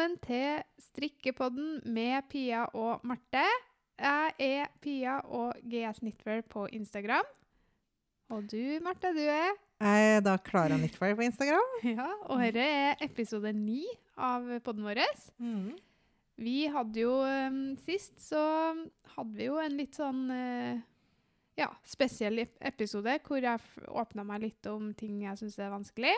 Velkommen til strikkepodden med Pia og Marte. Jeg er Pia og GS Knitwear på Instagram. Og du, Marte, du er? Jeg er da Klara Knitwear på Instagram. Ja, og dette er episode ni av podden vår. Vi hadde jo um, Sist så hadde vi jo en litt sånn uh, ja, spesiell episode hvor jeg åpna meg litt om ting jeg syns er vanskelig.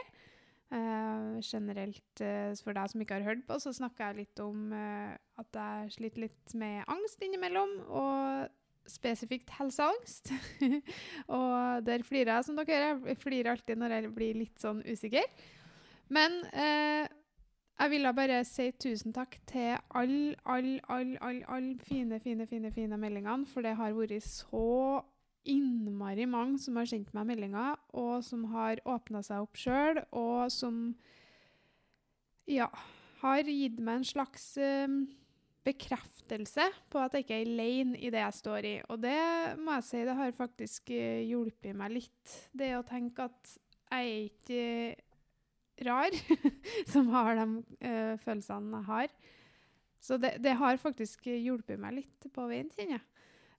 Eh, generelt, uh, for deg som ikke har hørt på, så snakka jeg litt om uh, at jeg sliter litt med angst innimellom, og spesifikt helseangst. og der flirer jeg, som dere hører. Jeg flirer alltid når jeg blir litt sånn usikker. Men jeg ville bare si tusen takk til alle, alle, alle, alle, alle fine, fine, fine, fine meldingene, for det har vært så innmari mange som har sendt meg meldinger, og som har åpna seg opp sjøl, og som ja, har gitt meg en slags eh, bekreftelse på at jeg ikke er alene i det jeg står i. Og det må jeg si, det har faktisk eh, hjulpet meg litt. Det å tenke at jeg er ikke rar som har de eh, følelsene jeg har. Så det, det har faktisk hjulpet meg litt på veien, kjenner jeg.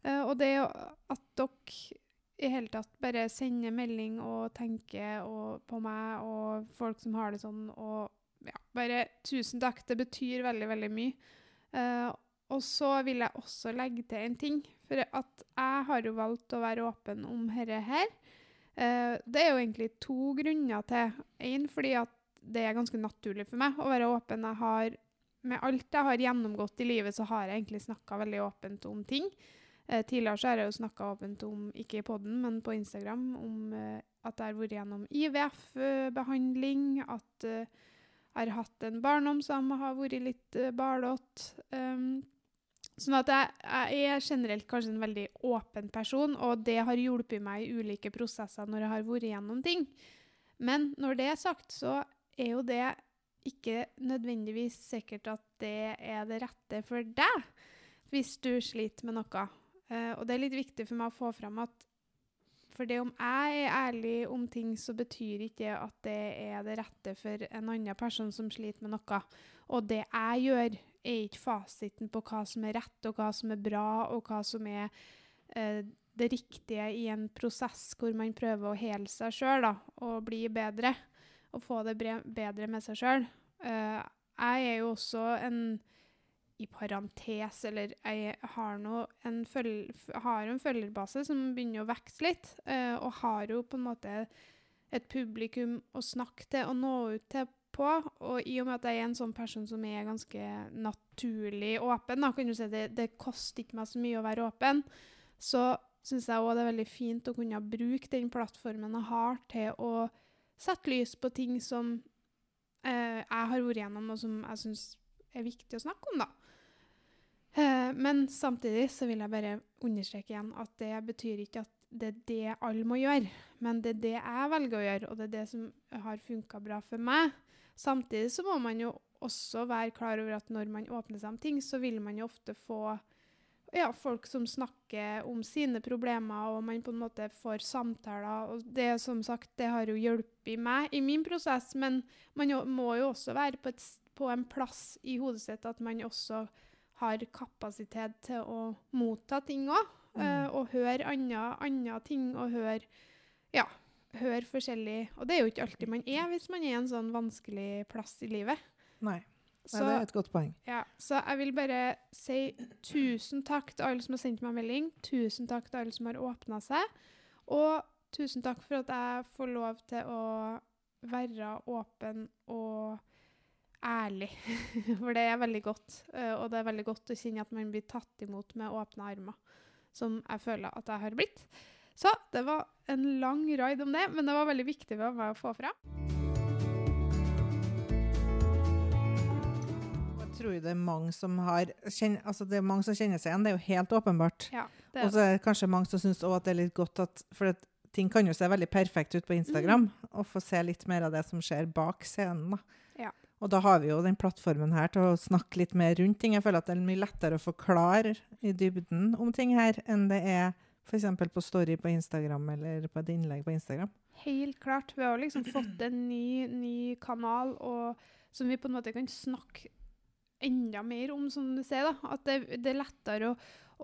Eh, og det at dere i hele tatt bare sender melding og tenker og, på meg og folk som har det sånn, og ja, bare tusen takk. Det betyr veldig, veldig mye. Uh, og så vil jeg også legge til en ting. For at jeg har jo valgt å være åpen om dette her. Uh, det er jo egentlig to grunner til. Én fordi at det er ganske naturlig for meg å være åpen. Jeg har, med alt jeg har gjennomgått i livet, så har jeg egentlig snakka veldig åpent om ting. Eh, tidligere så har jeg jo snakka åpent om, ikke i poden, men på Instagram, om eh, at jeg har vært gjennom IVF-behandling, at eh, jeg har hatt en barndom som har vært litt eh, barlått. Um, sånn at jeg, jeg er generelt kanskje en veldig åpen person, og det har hjulpet meg i ulike prosesser når jeg har vært gjennom ting. Men når det er sagt, så er jo det ikke nødvendigvis sikkert at det er det rette for deg, hvis du sliter med noe. Eh, og det er litt viktig for meg å få fram at for det om jeg er ærlig om ting, så betyr ikke det at det er det rette for en annen person som sliter med noe. Og det jeg gjør, er ikke fasiten på hva som er rett, og hva som er bra, og hva som er uh, det riktige i en prosess hvor man prøver å hele seg sjøl og bli bedre. Og få det bedre med seg sjøl. Uh, jeg er jo også en i parentes, eller jeg har nå en, føl har en følgerbase som begynner å vokse litt, eh, og har jo på en måte et publikum å snakke til og nå ut til på. Og i og med at jeg er en sånn person som er ganske naturlig åpen, da, kan du si det, det koster ikke meg så mye å være åpen, så syns jeg òg det er veldig fint å kunne bruke den plattformen jeg har, til å sette lys på ting som eh, jeg har vært gjennom, og som jeg syns er viktig å snakke om, da. Eh, men samtidig så vil jeg bare understreke igjen at det betyr ikke at det er det alle må gjøre, men det er det jeg velger å gjøre, og det er det som har funka bra for meg. Samtidig så må man jo også være klar over at når man åpner seg om ting, så vil man jo ofte få ja, folk som snakker om sine problemer, og man på en måte får samtaler. Og det som sagt, det har jo hjulpet meg i min prosess, men man jo, må jo også være på, et, på en plass i hodet sitt at man også har kapasitet til å motta ting òg. Mm. og høre andre ting, og høre ja, høre forskjellig Og det er jo ikke alltid man er hvis man er i en sånn vanskelig plass i livet. Nei, Nei Så, det er et godt poeng. ja, så jeg vil bare si tusen takk til alle som har sendt meg melding. Tusen takk til alle som har åpna seg. Og tusen takk for at jeg får lov til å være åpen og ærlig. For det er veldig godt. eh, Og det er veldig godt å kjenne at man blir tatt imot med åpne armer. Som jeg føler at jeg har blitt. Så det var en lang ride om det, men det var veldig viktig for meg å få fra. Jeg tror det er mange som har kjenn, altså det er mange som kjenner seg igjen, det er jo helt åpenbart. Ja, det Og så er det kanskje mange som syns at det er litt godt at For at ting kan jo se veldig perfekt ut på Instagram, og få se litt mer av det som skjer bak scenen. da. Og da har vi jo den plattformen her til å snakke litt mer rundt ting. Jeg føler at det er mye lettere å forklare i dybden om ting her enn det er f.eks. på story på Instagram eller på et innlegg på Instagram. Helt klart. Vi har liksom fått en ny, ny kanal og, som vi på en måte kan snakke enda mer om, som du sier, da. At det, det er lettere å,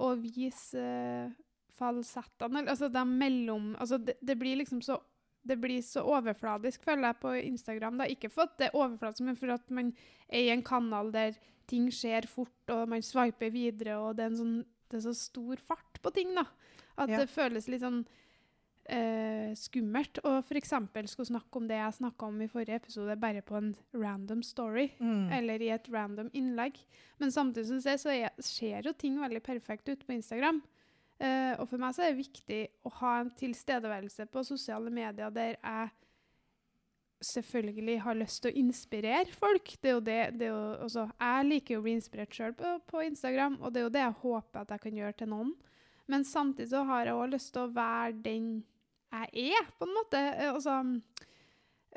å vise uh, falsettene. Altså de mellom Altså det, det, blir liksom så det blir så overfladisk, føler jeg, på Instagram. da. Ikke for at det er overfladisk, men for at man er i en kanal der ting skjer fort, og man swiper videre, og det er, sånn, det er så stor fart på ting, da. At ja. det føles litt sånn eh, skummelt. Og f.eks. skulle snakke om det jeg snakka om i forrige episode, bare på en random story. Mm. Eller i et random innlegg. Men samtidig som jeg, så er, ser jo ting veldig perfekt ut på Instagram. Uh, og for meg så er det viktig å ha en tilstedeværelse på sosiale medier der jeg selvfølgelig har lyst til å inspirere folk. Det er jo det, det er jo, altså, Jeg liker jo å bli inspirert sjøl på, på, Instagram, og det er jo det jeg håper at jeg kan gjøre til noen. Men samtidig så har jeg òg lyst til å være den jeg er, på en måte. Eh, altså,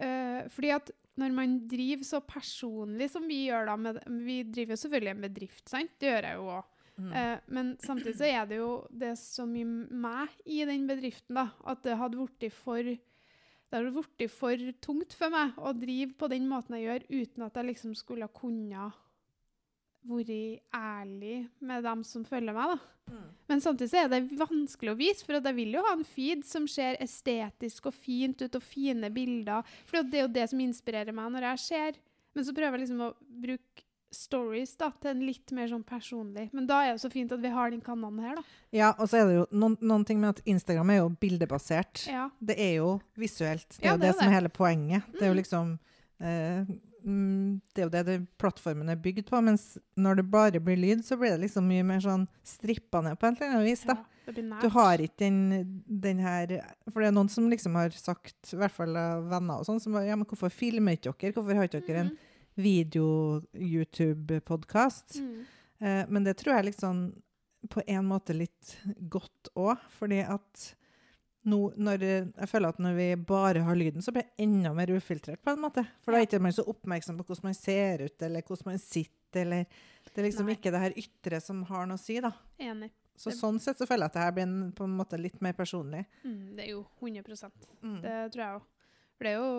uh, fordi at når man driver så personlig som vi gjør da med, Vi driver jo selvfølgelig en bedrift, sant? Det gjør jeg jo òg. Mm. Uh, men samtidig så er det jo det som i meg i den bedriften da, at det hadde blitt for det hadde blitt for tungt for meg å drive på den måten jeg gjør, uten at jeg liksom skulle kunne vært ærlig med dem som følger meg. da. Mm. Men samtidig er det vanskelig å vise, for jeg vil jo ha en feed som ser estetisk og fint ut, og fine bilder. For det er jo det som inspirerer meg når jeg ser. Men så prøver jeg liksom å bruke stories da, til en litt mer sånn personlig. Men da er det så fint at vi har den kanalen her, da. Ja, og så er det jo noen, noen ting med at Instagram er jo bildebasert. Ja. Det er jo visuelt. Det er ja, jo det, det, som er hele poenget. Mm. Det er jo mm. liksom eh, mm, Det er jo det, det plattformen er bygd på. Mens når det bare blir lyd, så blir det liksom mye mer sånn strippa ned på et eller annet vis. da. Ja, du har ikke den, den, her For det er noen som liksom har sagt, i hvert fall venner og sånn, som bare Ja, men hvorfor filmer ikke dere? Hvorfor har ikke dere en mm video-YouTube-podkast. Mm. Eh, men det tror jeg liksom på en måte litt godt òg, fordi at No, når, jeg føler at når vi bare har lyden, så blir det enda mer ufiltrert, på en måte. For da er ikke man så oppmerksom på hvordan man ser ut, eller hvordan man sitter, eller Det er liksom Nei. ikke det her ytre som har noe å si, da. Enig. Så det... sånn sett så føler jeg at det her blir en, på en måte litt mer personlig. Mm, det er jo 100 mm. Det tror jeg òg. For det er jo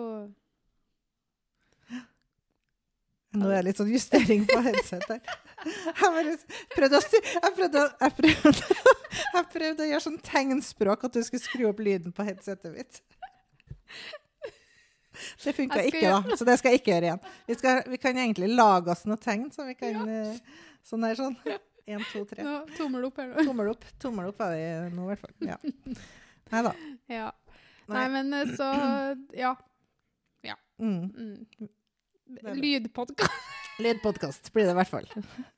nå er det litt sånn justering på headsetet. Jeg prøvde, å, jeg, prøvde, jeg, prøvde, jeg prøvde å gjøre sånn tegnspråk at du skulle skru opp lyden på headsetet mitt. Det funka ikke, da, så det skal jeg ikke gjøre igjen. Vi, skal, vi kan egentlig lage oss noen tegn, så vi kan ja. Eh, sånn der, sånn. Én, to, tre. Nå, tommel opp her nå. Tommel opp, tommel opp er det nå, i hvert fall. Ja. Nei da. Ja. Nei. Nei, men eh, så Ja. Ja. Mm. Mm. Lydpodkast. Lydpodkast blir det i hvert fall.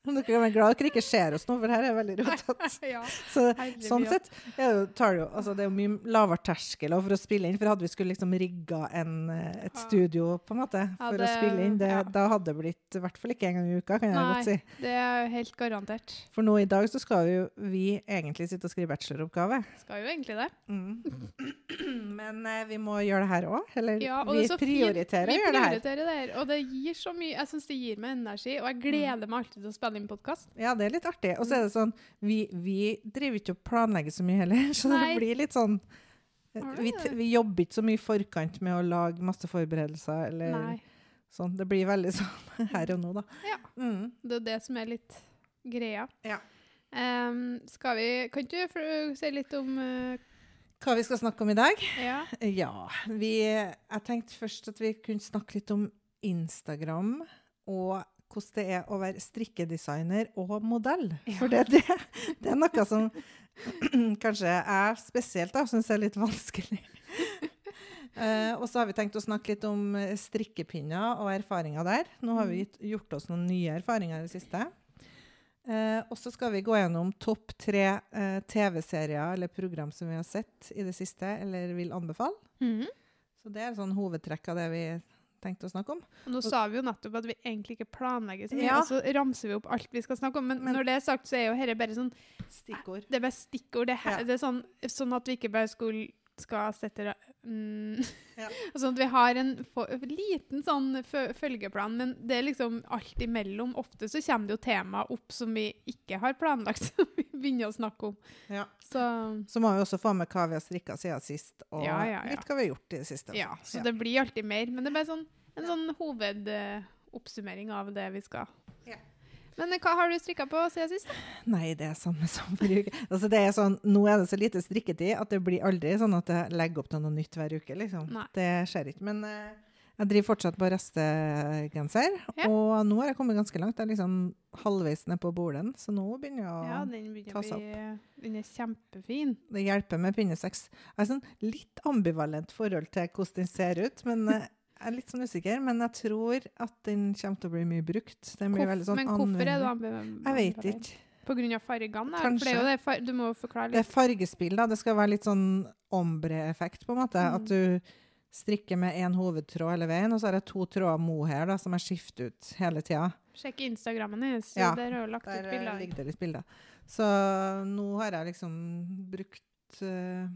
Dere kan være glad dere ikke ser oss nå, for her er det veldig rotete. ja, så, sånn sett er det, tar jo, altså, det er jo mye lavere terskel for å spille inn. For hadde vi skulle liksom rigga en, eh, et studio på en måte for ja, det, å spille inn, det, ja. da hadde det blitt i hvert fall ikke en gang i uka, kan jeg Nei, godt si. det er helt garantert. For nå i dag så skal jo vi egentlig sitte og skrive bacheloroppgave. Skal jo egentlig det. Mm. Men eh, vi må gjøre det her òg. Eller ja, vi prioriterer å gjøre det her. Det her. Og det gir så mye Jeg syns det gir meg med energi, og jeg gleder meg alltid til å spille inn podkast. Ja, det er litt artig. Og så er det sånn, vi, vi driver ikke og planlegger så mye heller, så Nei. det blir litt sånn vi, vi, jobber ikke så mye i forkant med å lage masse forberedelser. eller Nei. sånn. Det blir veldig sånn her og nå, da. Ja. Mm. Det er det som er litt greia. Ja. Um, skal vi Kan du si litt om uh, hva vi skal snakke om i dag? Ja. ja vi, jeg tenkte først at vi kunne snakke litt om Instagram og hvordan det er å være strikkedesigner og modell. For det, det, det, er noe som kanskje jeg spesielt da, syns er litt vanskelig. uh, og så har vi tenkt å snakke litt om strikkepinner og erfaringer der. Nå har vi mm. gjort oss noen nye erfaringer i det siste. Uh, og så skal vi gå gjennom topp tre uh, TV-serier eller program som vi har sett i det siste, eller vil anbefale. Mm -hmm. Så det er sånn hovedtrekk av det vi tenkte å snakke om. Og nå sa vi jo nettopp at vi egentlig ikke planlegger så mye, ja. og så ramser vi opp alt vi skal snakke om. Men, men når det er sagt, så er jo dette bare sånn Stikkord. Det er bare stikkord. Det, her, ja. det er sånn, sånn, at vi ikke bare skulle, skal sette mm, ja. Sånn at vi har en liten sånn følgeplan, men det er liksom alt imellom. Ofte så kommer det jo tema opp som vi ikke har planlagt, som vi begynner å snakke om. Ja. Så. så må vi også få med hva vi har strikka siden sist, og litt hva vi har gjort i det siste. Ja, så det blir alltid mer. Men det er bare sånn en sånn hovedoppsummering av det vi skal. Ja. Men eh, hva har du strikka på siden sist? Nei, det er samme som forrige uke. Altså, det er sånn, nå er det så lite strikketid at det blir aldri sånn at jeg legger opp til noe nytt hver uke. liksom. Det skjer ikke. Men uh, jeg driver fortsatt på restegenser, Ja. og nå har jeg kommet ganske langt. Jeg er liksom halvveis ned på bolen, så nå begynner jeg å Ja, begynner ta seg bli Den er kjempefin. Det hjelper med pinnesex. Jeg har sånn litt ambivalent forhold til hvordan den ser ut, men eh, jeg er litt sånn usikker. Men jeg tror at den kommer til å bli mye brukt. Den blir Hvorf- veldig sånn men hvorfor er du anvendelig. Jeg vet ikke. På grunn av fargene? Kanskje. For det er jo det, du må forklare Det er fargespill, da. Det skal være litt sånn ombre-effekt, på en måte. Mm. At du strikker med én hovedtråd hele veien, og så har jeg to tråder mohair da, som jeg skifter ut hele tida. Sjekk Instagrammen hennes, Ja, der har hun lagt ut bilder. Der ligger det litt bilder. Så nå har jeg liksom brukt uh,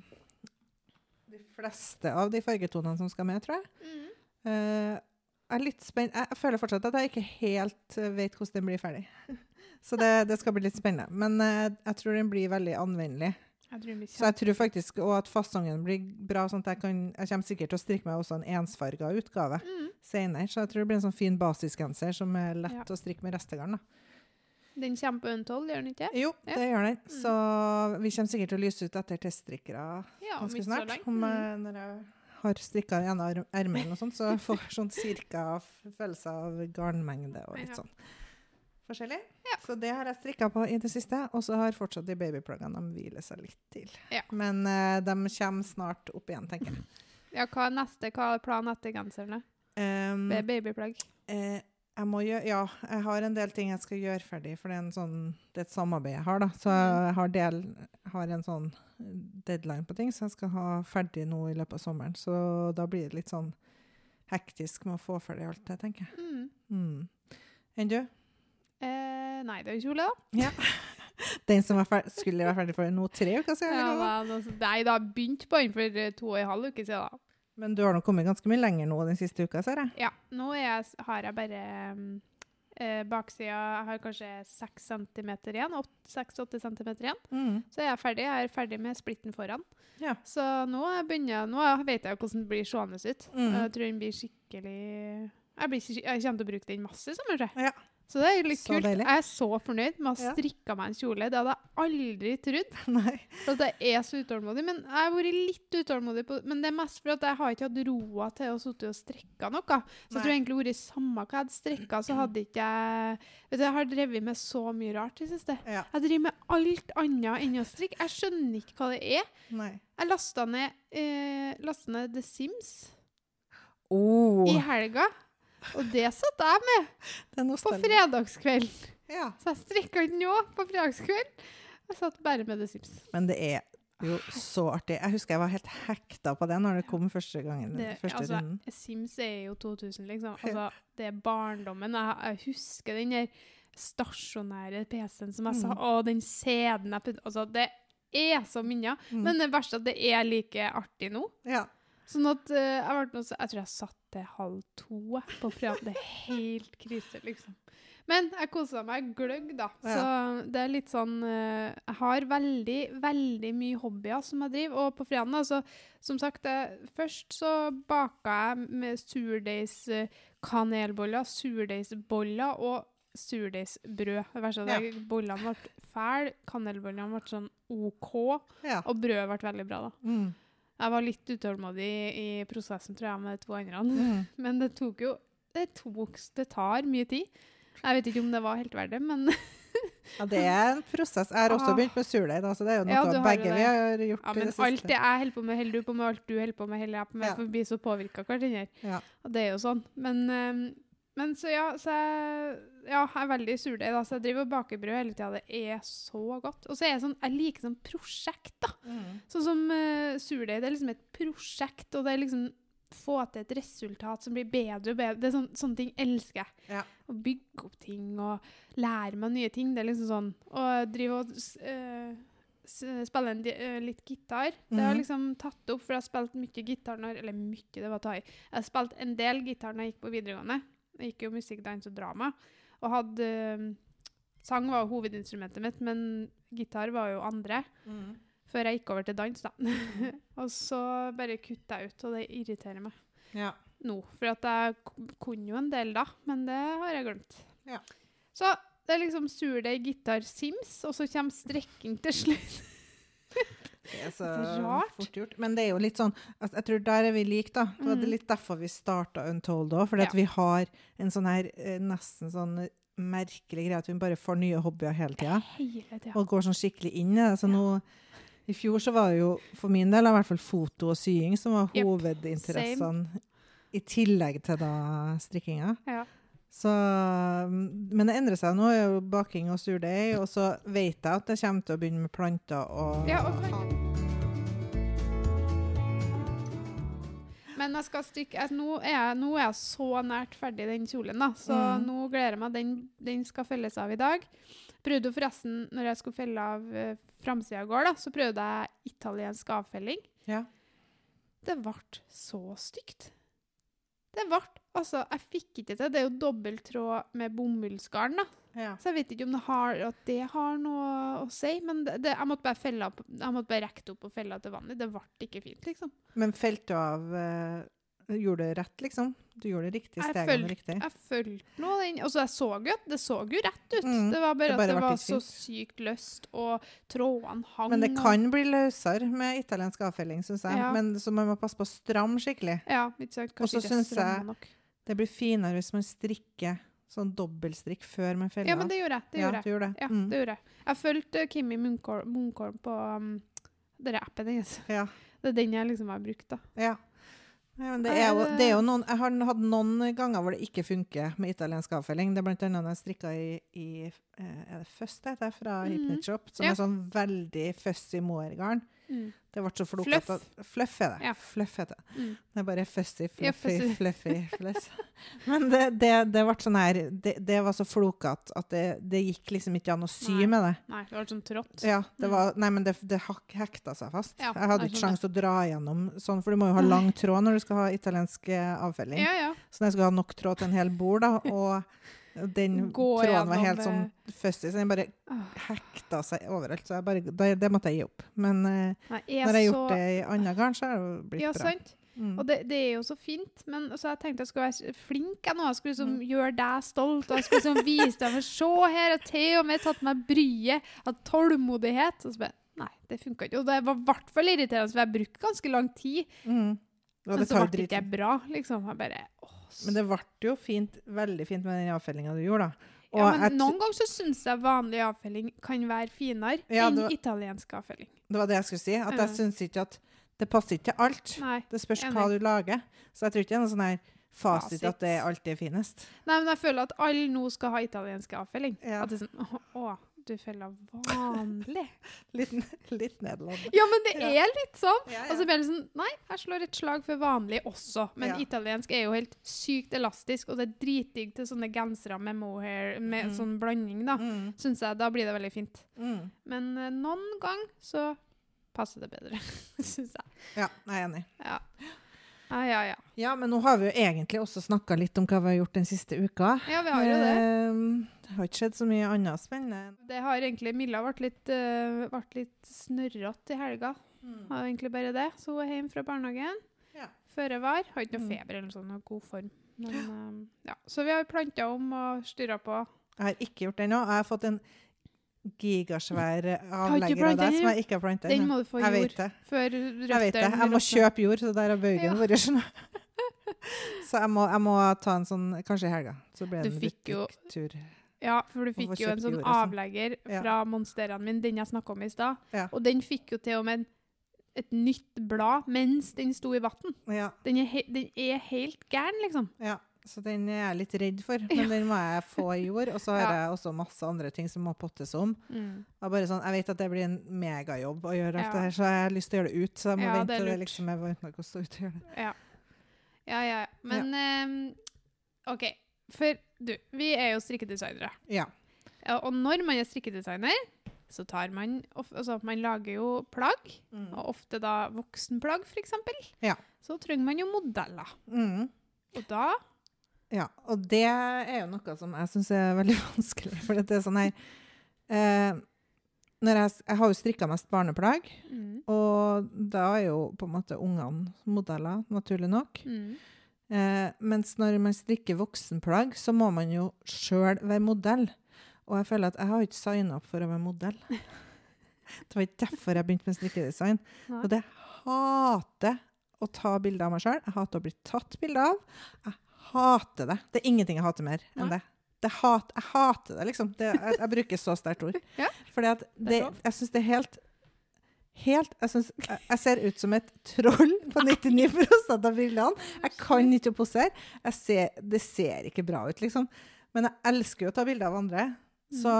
de fleste av de fargetonene som skal med, tror jeg. Mm. Jeg er litt spent. Jeg føler fortsatt at jeg ikke helt eh, vet hvordan den blir ferdig. Så det, det skal bli litt spennende. Men uh, jeg tror den blir veldig anvendelig. Jeg tror Så jeg tror faktisk også at fasongen blir bra, sånn at jeg kan Jeg kommer sikkert til å strikke meg også en ensfarga utgave Mm. senere. Så jeg tror det blir en sånn fin basisgenser som er lett Ja. å strikke med restegarn. Den kommer på Untold, gjør den ikke? Jo, Ja. det gjør den. Mm. Så vi kommer sikkert til å lyse ut etter teststrikkere Ja, ganske snart. Om, Mm. når jeg har strikka en ene ermet, sånt, så jeg får sånn cirka følelse av garnmengde og litt sånn forskjellig. Ja. Så det har jeg strikka på i det siste. Og så har fortsatt de babypluggene de hviler seg litt til. Ja. Men uh, de kommer snart opp igjen, tenker jeg. Ja, hva er neste? Hva er planen etter genserne? Um, babyplagg. Eh, jeg gjøre, ja, jeg har en del ting jeg skal gjøre ferdig, for det er, sånn, det er et samarbeid jeg har. da. Så jeg har, del, har en sånn deadline på ting, så jeg skal ha ferdig nå i løpet av sommeren. Så da blir det litt sånn hektisk med å få ferdig alt det, tenker jeg. Mm. Mm. Enn du? Eh, nei, det er jo kjole, da. Ja. Den som var fer skulle være ferdig for nå tre uker siden? Ja, da, da, nei, da begynte på den for eh, to og en halv uke siden. da. Men du har nå kommet ganske mye lenger nå den siste uka, ser jeg. Ja, nå er jeg, har jeg bare um, eh, baksida Jeg har kanskje 6 cm igjen. 6-8 cm igjen. Mm. Så er jeg ferdig. Jeg er ferdig med splitten foran. Ja. Så nå, begynner nå vet jeg hvordan den blir seende ut. Mm. Jeg tror den blir skikkelig jeg, blir, jeg kommer til å bruke den masse i sommer. tror jeg. Ja. Så det er litt Så kult. deilig. Jeg er så fornøyd med å ha strikka meg en kjole. Det hadde jeg aldri trodd. Nei. At jeg er så utålmodig. Men jeg har vært litt utålmodig, på, men det er mest fordi jeg har ikke hatt roa til å sitte og strekke noe. Så jeg tror Nei. egentlig vært samme hva jeg hadde strikka, så hadde ikke jeg Vet du, Jeg har drevet med så mye rart i det siste. Ja. Jeg driver med alt annet enn å strikke. Jeg skjønner ikke hva det er. Nei. Jeg lasta ned, eh, ned The Sims Oh, i helga. Og det satt jeg med på fredagskvelden. Ja. Så jeg strikka den nå på fredagskvelden. Jeg satt bare med The Sims. Men det er jo så artig. Jeg husker jeg var helt hekta på det når det kom første gangen. Det, første altså, runden. Sims er jo 2000, liksom. Altså, det er barndommen. Jeg, jeg husker den der stasjonære PC-en som jeg sa. Mm. Og den CD-en jeg puttet Altså, det er så minner. Mm. Men det verste er at det er like artig nå. Ja. Sånn at uh, jeg, ble også, jeg tror jeg satt til halv to på privat. Det er helt krise, liksom. Men jeg kosa meg gløgg, da. Så det er litt sånn uh, Jeg har veldig, veldig mye hobbyer som jeg driver. Og på fredagen, altså, som sagt jeg, Først så baka jeg med surdeigs eh, kanelboller, surdeigsboller og surdeigsbrød. Det verste er at bollene ble fæle, kanelbollene ble sånn OK, ja. og brødet ble veldig bra, da. Mm. Jeg var litt utålmodig i, i prosessen, tror jeg, med de to andre. Mm. Men det tok jo det, tok, det tar mye tid. Jeg vet ikke om det var helt verdt det, men Ja, det er en prosess. Jeg har også Ah. begynt med surdeig, så det er jo noe Ja, begge vi har gjort Ja, i men det siste. alt det jeg holder på med, holder du på med. Alt du holder på med, holder jeg på med. Ja. For vi blir så påvirka hverandre. Ja. Og det er jo sånn. Men, ehm, men så ja, så jeg, ja, jeg er veldig surdeig, da. Så jeg driver og baker brød hele tida. Det er så godt. Og så er jeg sånn Jeg liker sånn prosjekt, da. Mm. Sånn som uh, surdeig. Det er liksom et prosjekt, og det er liksom få til et resultat som blir bedre og bedre. Det er sånn, sånne ting elsker jeg. Ja. Å bygge opp ting og lære meg nye ting. Det er liksom sånn Å drive og s- eh, spille en, eh, litt gitar. Det har Mhm. liksom tatt opp, for jeg har spilt mye gitar når Eller mye, det var å ta i. Jeg har spilt en del gitar når jeg gikk på videregående. Jeg gikk jo musikk, dans og drama. Og hadde eh, Sang var hovedinstrumentet mitt, men gitar var jo andre. Mm. Før jeg gikk over til dans, da. og så bare kutta jeg ut, og det irriterer meg Ja. nå. For jeg kunne jo en del da, men det har jeg glemt. Ja. Så Det er liksom surdeig, gitar, sims, og så kommer strekking til slutt. Det er så Så rart. fort gjort. Men det er jo litt sånn at Jeg tror der er vi like, da. Det var Mm. litt derfor vi starta Untold òg. Fordi Ja. vi har en sånn her eh, nesten sånn merkelig greie at vi bare får nye hobbyer hele tida. Og går sånn skikkelig inn i det. Så nå I fjor så var det jo for min del i hvert fall foto og sying som var hovedinteressene. I tillegg til da strikkinga. Ja. Så, mm, men det endrer seg nå. er jo Baking og surdeig. Og så vet jeg at jeg kommer til å begynne med planter og Ja, Men jeg skal strikke nå, er jeg, nå er jeg så nært ferdig den kjolen, da. Så Mm. nå gleder jeg meg. Den, den skal felles av i dag. Prøvde jo forresten, når jeg skulle felle av uh, framsida i går, da, så prøvde jeg italiensk avfelling. Ja. Det ble så stygt. Det ble Altså, jeg fikk ikke til. Det er jo dobbelttråd med bomullsgarn, da. Ja. Så jeg vet ikke om det har, at det har noe å si. Men det, det, jeg måtte bare felle opp, jeg måtte bare rekke opp og felle til vanlig. Det ble ikke fint, liksom. Men felte du av eh, Gjorde du rett, liksom? Du gjorde det riktig, Jeg stegene følte- riktig? Jeg fulgte nå den Altså, jeg så jo at det så jo rett ut. Mm, Det var bare det bare at det var så sykt løst, og trådene hang. Men det kan bli løsere med italiensk avfelling, syns jeg. Ja. Men så man må passe på å stramme skikkelig. Ja, ikke sant. Og så syns jeg-. Det blir finere hvis man strikker sånn dobbeltstrikk før man feller Ja, men det gjorde jeg. Det ja, gjorde jeg. gjorde det. Ja, Mm. det gjorde jeg. Jeg fulgte Kimmi Munkholm på um, denne appen hennes. Ja. Det er den jeg liksom har brukt, da. Ja. Ja, men det, er jo, det er jo noen, jeg har hatt noen ganger hvor det ikke funker med italiensk avfelling. Det er blant annet når jeg strikka i, i eh, er det Fust, heter det, fra mm. Hypnitshop, som Ja. er sånn veldig fussy mohairgarn. Mm. Det ble så Fluff. flokete. at- Fluff er det. Ja. Fluff heter det. Mm. Det er bare fussy, Ja, fluffy, fussy. fluffy, fluff. Men det, det, det ble sånn her Det, det var så flokete at det, det gikk liksom ikke an å sy Nei. med det. Nei, det var sånn trått. Ja, det Mm. var, nei, men det, hekta seg fast. Ja, jeg hadde ikke sjanse til å dra gjennom sånn, for du må jo ha lang tråd når du skal ha italiensk eh, avfelling. Ja, ja. Så jeg skulle ha nok tråd til en hel bord, da, og den Gå tråden var helt sånn eh, fussy, så den bare hekta seg overalt. Så bare, det, det måtte jeg gi opp. Men eh, Nei, jeg når jeg har gjort det i andre garn, så har det blitt Ja, bra. sant. Mm. Og det, det er jo så fint, men så jeg tenkte jeg skulle være flink jeg nå. Jeg skulle liksom Mm. gjøre deg stolt, og jeg skulle liksom vise deg for Se her, har til og med tatt meg bryet, hatt tålmodighet. Og så bare Nei, det funka ikke. Og det var i hvert fall irriterende, for jeg brukte ganske lang tid. Mm. Ja, Men så ble det ikke bra, liksom. Jeg bare åh, Men det ble jo fint, veldig fint med den avfellinga du gjorde, da. ja, men noen ganger så syns jeg vanlig avfelling kan være finere Ja, enn var- italiensk avfelling. Det var det jeg skulle si. At jeg syns ikke at Det passer ikke til alt. Nei. Det spørs hva du lager. Så jeg tror ikke det er noen sånn her fasit Fasit. at det alltid er finest. Nei, men jeg føler at alle nå skal ha italiensk avfelling. Ja. At det er sånn Å, å du fella vanlig. Litt, litt nederland. Ja, men det Ja. er litt sånn. Ja, Og så blir det sånn Nei, jeg slår et slag for vanlig også. Men Ja. italiensk er jo helt sykt elastisk, og det er dritdigg til sånne gensere med mohair, med Mm. sånn blanding, da. Mm. Syns jeg. Da blir det veldig fint. Mm. Men uh, noen gang så passer det bedre, syns jeg. Ja, jeg er enig. Ja. Ja, ja, ja. Ja, men nå har vi jo egentlig også snakka litt om hva vi har gjort den siste uka. Ja, vi har jo det. Ehm, det har ikke skjedd så mye annet spennende. Det har egentlig Milla vært litt, uh, vært litt snørrete i helga. Mm. Har egentlig bare det. Så hun er hjemme fra barnehagen. Ja. Føre var. Har ikke noe Mm. feber eller sånt, noe god form. Men, eh, ja. Så vi har planta om og styra på. Jeg har ikke gjort det ennå. Jeg har fått en gigasvær avlegger av deg som jeg ikke har planta Den må du få Jeg vet jord det. før Jeg vet det. Jeg må kjøpe jord, så der har baugen vært. Ja. Så jeg må, jeg må ta en sånn Kanskje i helga. Så blir det en butikktur. Ja, for du fikk jo en sånn jord sånn. avlegger Ja. fra monsterene mine, den jeg snakka om i stad. Ja. Og den fikk jo til og med et nytt blad mens den sto i vann. Ja, Den, den er helt gæren, liksom. ja. Så den er jeg litt redd for, men den må jeg få i jord. Og så har jeg også masse andre ting som må pottes om. Mm. Sånn, jeg vet at det blir en megajobb å gjøre alt det her, så jeg har lyst til å gjøre det ut. Så jeg må Ja, vente til det liksom er varmt nok å stå ute og gjøre det. Ja. Ja, ja. Men um, OK. For du, vi er jo strikkedesignere. Ja. Ja, og når man er strikkedesigner, så tar man Altså, man lager jo plagg, Mm. og ofte da voksenplagg, f.eks. Ja. Så trenger man jo modeller. Mm. Og da Ja, og det er jo noe som jeg syns er veldig vanskelig. For det er sånn her eh, når jeg, jeg har jo strikka mest barneplagg, mm, og da er jo på en måte ungene modeller, naturlig nok. mm, Eh, mens når man strikker voksenplagg, så må man jo sjøl være modell. Og jeg føler at jeg har ikke signa opp for å være modell. Det var ikke derfor jeg begynte med strikkedesign. Og det hater å ta bilder av meg sjøl. Jeg hater å bli tatt bilde av. Jeg hater det. Det er ingenting jeg hater mer enn det. det hat, jeg hater det, liksom. Det, jeg, jeg bruker så sterkt ord. Ja, Fordi at det jeg syns det er helt Helt, jeg, synes, jeg, ser ut som et troll på 99 av bildene. Jeg kan ikke posere. Ser, det ser ikke bra ut, liksom. Men jeg elsker jo å ta bilder av andre. Så,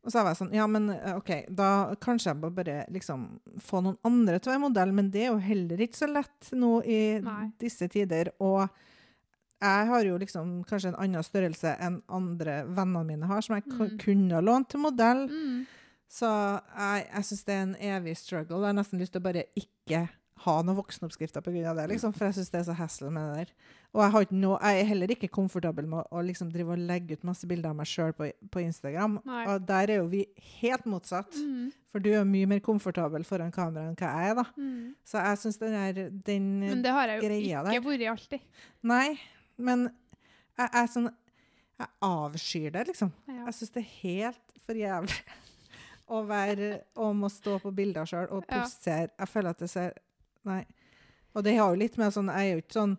og så var jeg sånn Ja, men eh, OK, da kanskje jeg må bare liksom få noen andre til å være modell, men det er jo heller ikke så lett nå i Nei. disse tider. Og jeg har jo liksom kanskje en annen størrelse enn andre vennene mine har, som jeg Mm. kunne lånt til modell. Mm. Så jeg, jeg syns det er en evig struggle. Jeg har nesten lyst til å bare ikke ha noen voksenoppskrifter pga. det, liksom, for jeg syns det er så hassle med det der. Og jeg, noe, jeg er heller ikke komfortabel med å, å liksom drive og legge ut masse bilder av meg sjøl på, på Instagram. Nei. Og der er jo vi helt motsatt. Mm. For du er mye mer komfortabel foran kamera enn hva jeg er, da. Mm. Så jeg syns den der den Men det har jeg jo greia ikke vært alltid. Nei, men jeg er sånn Jeg avskyr det, liksom. Ja. Jeg syns det er helt for jævlig å være Om å stå på bilder sjøl og Ja. Jeg føler at det ser Nei. Og det har jo litt med sånn Jeg er jo ikke sånn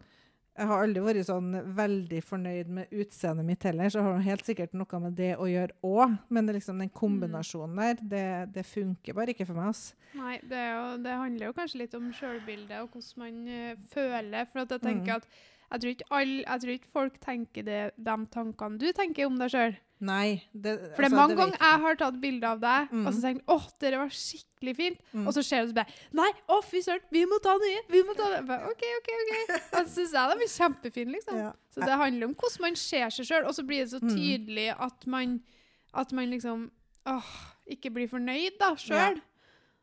jeg har aldri vært sånn veldig fornøyd med utseendet mitt heller, så har det helt sikkert noe med det å gjøre òg. Men det liksom den kombinasjonen der, det, det funker bare ikke for meg. ass. Nei, det, jo, det handler jo kanskje litt om sjølbildet og hvordan man eh, føler. For at jeg tenker Mm. at jeg tror, ikke all, jeg tror ikke folk tenker det, de tankene du tenker om deg sjøl. Nei. Det, For det er altså, mange ganger jeg har tatt bilde av deg, Mm. og så tenkt åh, det var skikkelig fint', Mm. og så ser du så bare 'Nei, å fy søren, vi må ta nye!' Vi må ta det. Bare, OK, OK, OK. Og så syns jeg de er kjempefine, liksom. Ja. Så det handler om hvordan man ser seg sjøl, og så blir det så Mm. tydelig at man, at man liksom åh, ikke blir fornøyd da, sjøl. Ja.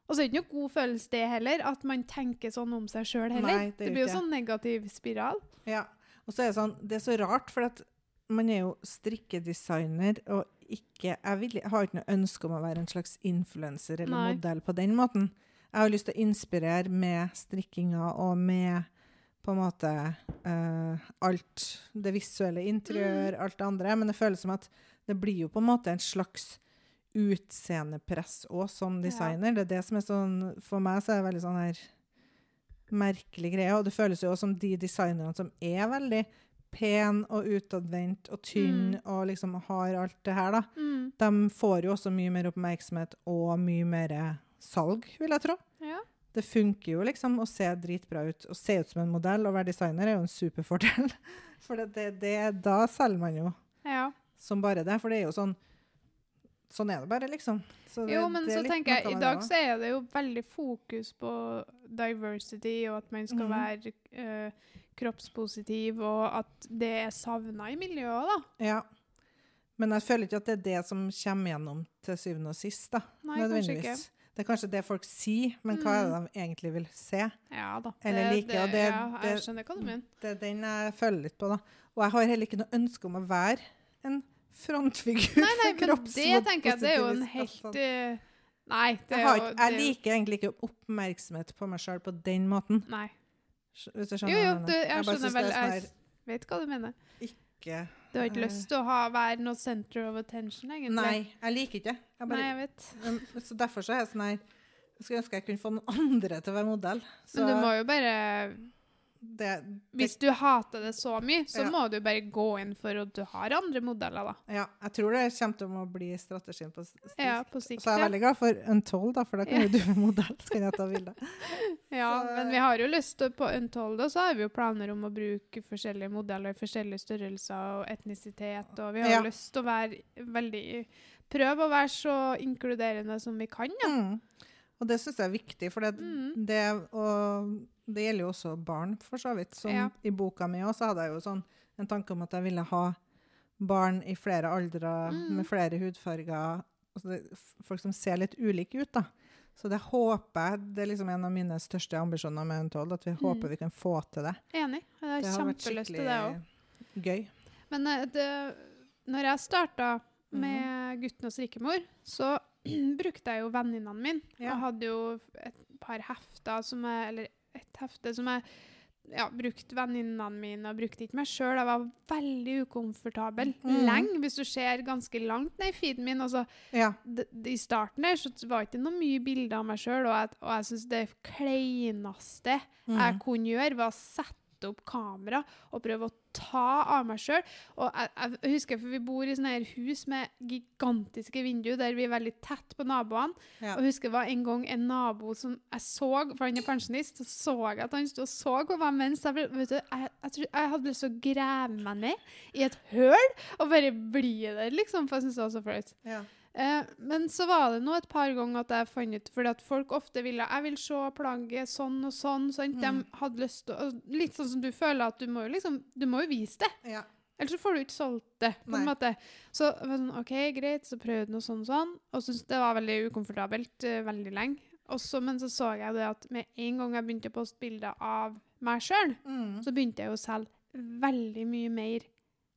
Og så er det ikke noe god følelse det heller, at man tenker sånn om seg sjøl heller. Nei, det det, blir jo sånn negativ spiral. Ja, og så er det sånn, det er så rart, for at man er jo strikkedesigner, og ikke, jeg, vil, har ikke noe ønske om å være en slags influenser eller Nei. modell på den måten. Jeg har lyst til å inspirere med strikkinga og med på en måte uh, alt det visuelle interiør, alt det andre, men det føles som at det blir jo på en måte en slags utseendepress òg som Ja. designer. Det er det som er sånn For meg så er det veldig sånn her merkelig greie. Og det føles jo som de designerne som er veldig pen og utadvendt og tynn Mm. og liksom har alt det her, da, Mm. de får jo også mye mer oppmerksomhet og mye mer salg, vil jeg tro. Ja. Det funker jo liksom å se dritbra ut. Å se ut som en modell og være designer er jo en superfordel. For det, det, det, da selger man jo ja. som bare det. For det er jo sånn Sånn er det bare, liksom. Så det, Jo, men det så tenker jeg, i dag så er det jo veldig fokus på diversity, og at man skal Mhm. være uh, kroppspositiv, og at det er savna i miljøet, da. Ja. Men jeg føler ikke at det er det som kommer gjennom til syvende og sist. da, Nei, kanskje ikke. Det er kanskje det folk sier, men hva er det de egentlig vil se? Ja da. Eller Det- like, og det- ja, jeg skjønner hva du mener. Det er den jeg føler litt på. da. Og jeg har heller ikke noe ønske om å være en frontfigur Nei, nei, for men det tenker jeg det er jo en helt eh, Nei, det jeg, er har, jo jeg er jo- liker egentlig ikke oppmerksomhet på meg sjøl på den måten. Nei. Hvis du skjønner jo, jeg du, jeg, jeg skjønner vel er sånn Jeg vet hva du mener. ikke Du har ikke Eh. lyst til å ha, være noe center of attention, egentlig? Nei, jeg liker ikke. det. Nei, jeg vet. Um, Så derfor så er jeg sånn her Jeg skulle ønske jeg kunne få noen andre til å være modell. Så Men du må jo bare det, Hvis du hater det så mye, så Ja. må du bare gå inn for at du har andre modeller, da. ja, jeg tror det kommer til å bli strategien på sikt. Ja, på sikt. Så jeg er veldig glad for Untold, da, for da kan jo du være modell. Så kan jeg ta bilde. ja, Så- men vi har jo lyst til På Untold så har vi jo planer om å bruke forskjellige modeller i forskjellige størrelser og etnisitet, og vi har Ja. lyst til å være veldig Prøve å være så inkluderende som vi kan, ja. Mm. Og det syns jeg er viktig, for det, Mm. det, og det gjelder jo også barn, for så vidt. Som Ja. I boka mi også hadde jeg jo sånn en tanke om at jeg ville ha barn i flere aldre Mm. med flere hudfarger. Altså det, folk som ser litt ulike ut, da. Så det håper jeg Det er liksom en av mine største ambisjoner med Untold, at vi Mm. håper vi kan få til det. Enig. Jeg har Det har kjempelyst til det òg. gøy. Men eh, det, når jeg starta Mhm. med Gutten hos rikemor', så brukte jeg jo venninnene mine. Ja. Jeg hadde jo et par hefter som jeg Eller et hefte som jeg ja, brukte venninnene mine og brukte ikke meg sjøl. Jeg var veldig ukomfortabel Mm. lenge. Hvis du ser ganske langt ned i feeden min altså, Ja. I starten der så var det ikke noe mye bilder av meg sjøl, og jeg, og jeg syns det kleineste Mm. jeg kunne gjøre, var å sette opp kamera og prøve å ta av meg sjøl. Og jeg, jeg husker, for vi bor i sånne her hus med gigantiske vinduer der vi er veldig tett på naboene. Ja. Og jeg husker det var en gang en nabo som jeg så, for han er pensjonist, så så jeg at han sto og så på meg mens jeg, vet du, jeg, jeg, jeg hadde lyst til å grave meg ned i et høl og bare bli der, liksom, for jeg syntes det var så flaut. Ja. Eh, men så var det nå et par ganger at jeg fant ut Fordi at folk ofte ville Jeg vil se plagget sånn og sånn. Sant? Mm. De hadde lyst til Litt sånn som du føler at du må jo liksom Du må jo vise det. Ja. Ellers så får du ikke solgt det. på en måte. Så jeg var sånn, OK, greit, så prøvde noe sånn sånn. Og syntes det var veldig ukomfortabelt uh, veldig lenge. Også, men så så jeg det at med en gang jeg begynte å poste bilder av meg sjøl, Mm. så begynte jeg å selge veldig mye mer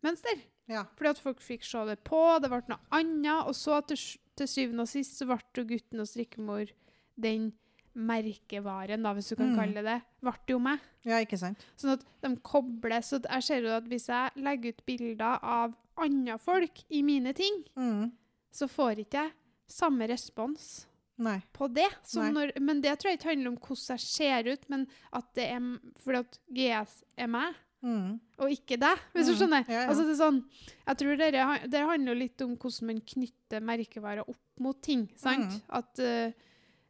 mønster. Ja. Fordi at folk fikk se det på, det ble noe annet. Og så til, til syvende og sist så ble gutten og strikkemor den merkevaren, da, hvis du kan Mm. kalle det det, ble jo meg. ja, ikke sant? Sånn at de kobles. Så jeg ser jo at hvis jeg legger ut bilder av andre folk i mine ting, Mm. så får ikke jeg samme respons Nei. på det. Når, men det tror jeg ikke handler om hvordan jeg ser ut, men at det er fordi at GS er meg. Mm. Og ikke deg, hvis du Mm. skjønner. Ja, ja. Altså det er sånn, jeg tror det, er- det handler litt om hvordan man knytter merkevarer opp mot ting. sant? Mm. At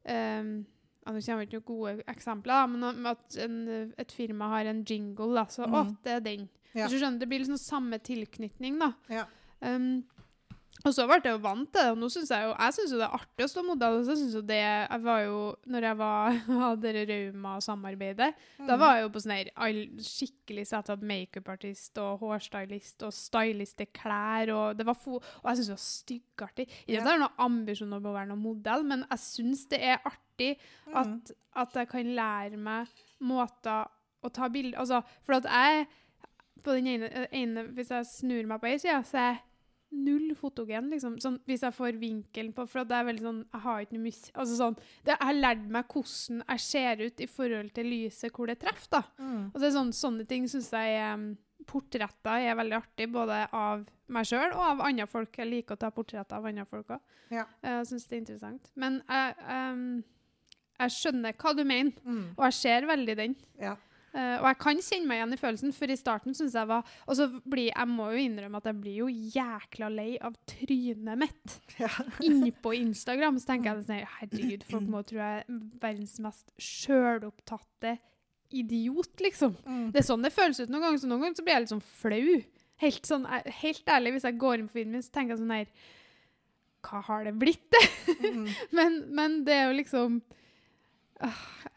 em, ja, Nå kommer ikke noen gode eksempler, men at en, et firma har en jingle, da, så å, Mm. det er den. Ja. Hvis du skjønner, Det blir liksom samme tilknytning. da. Ja. Um, og så ble jeg jo vant til det, og nå syns jeg jo jeg synes jo det er artig å stå modell. og så synes jo det, jeg var jo, når jeg var, hadde det Rauma-samarbeidet, da Mm. var jeg jo på sånn her skikkelig sett at makeupartist og hårstylist og stylist til klær, og det var fo og jeg syns det var styggartig. Ikke Ja. at jeg har noen ambisjon om å være noen modell, men jeg syns det er artig Mm. at, at jeg kan lære meg måter å ta bilder Altså, for at jeg på den ene, ene Hvis jeg snur meg på ei side, så er jeg null fotogen, liksom. Sånn, hvis jeg får vinkelen på For det er veldig sånn Jeg har ikke noe mye Altså sånn det, Jeg har lært meg hvordan jeg ser ut i forhold til lyset, hvor det treffer, da. Mm. Og det er sånn, sånne ting syns jeg um, Portretter er veldig artig, både av meg sjøl og av andre folk. Jeg liker å ta portretter av andre folk òg. Ja. Jeg syns det er interessant. Men jeg, um, jeg skjønner hva du mener, Mm. og jeg ser veldig den. Ja. Eh, og jeg kan kjenne meg igjen i følelsen, for i starten syns jeg var Og så blir jeg må jo innrømme at jeg blir jo jækla lei av trynet mitt Ja. inne på Instagram. Så tenker jeg sånn her, herregud, folk må tro jeg er verdens mest sjølopptatte idiot, liksom. Mm. Det er sånn det føles ut noen ganger. Så noen ganger så blir jeg litt sånn flau. Helt, sånn, helt ærlig, hvis jeg går inn på filmen min, så tenker jeg sånn her Hva har det blitt? Mm. men, men det er jo liksom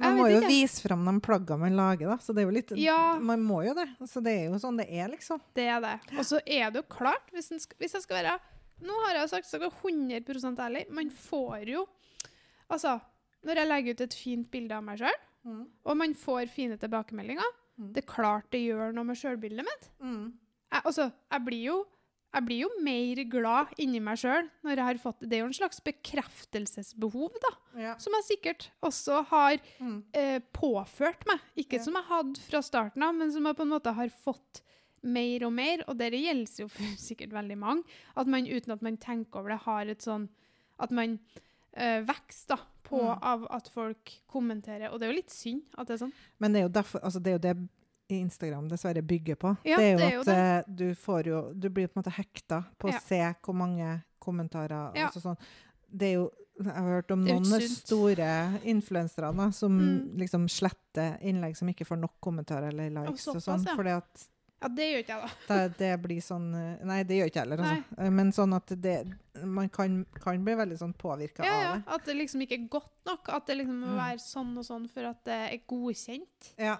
Man må jo vise fram de plaggene man lager, da. Så det er jo litt Ja. Man må jo det. Så det er jo sånn det er, liksom. Det er det. Og så er det jo klart, hvis, en sk hvis jeg skal være Nå har jeg jo sagt skal være 100% ærlig. Man får jo Altså, når jeg legger ut et fint bilde av meg sjøl, Mm. og man får fine tilbakemeldinger Mm. Det er klart det gjør noe med sjølbildet mitt. Mm. Jeg, altså, jeg blir jo jeg blir jo mer glad inni meg sjøl når jeg har fått det. Det er jo en slags bekreftelsesbehov, da, Ja. som jeg sikkert også har Mm. eh, påført meg. Ikke Ja. som jeg hadde fra starten av, men som jeg på en måte har fått mer og mer. Og det gjelder jo for sikkert veldig mange. At man uten at man tenker over det, har et sånn At man eh, vokser da, på Mm. av at folk kommenterer. Og det er jo litt synd at det er sånn. Men det er jo derfor Altså, det er jo det Instagram dessverre bygger på. Ja, det er jo det er jo at eh, du får jo Du blir på en måte hekta på Ja. å se hvor mange kommentarer Ja. og sånn. Det er jo Jeg har hørt om Det noen store influensere som Mm. liksom sletter innlegg som ikke får nok kommentarer eller likes og, sånn. Fordi at Ja, det gjør ikke jeg, da. det, det blir sånn eh, Nei, det gjør ikke jeg heller, altså. Men sånn at det Man kan, kan bli veldig sånn påvirka Ja, ja. av det. At det liksom ikke er godt nok. At det liksom må Mm. være sånn og sånn for at det er godkjent. Ja.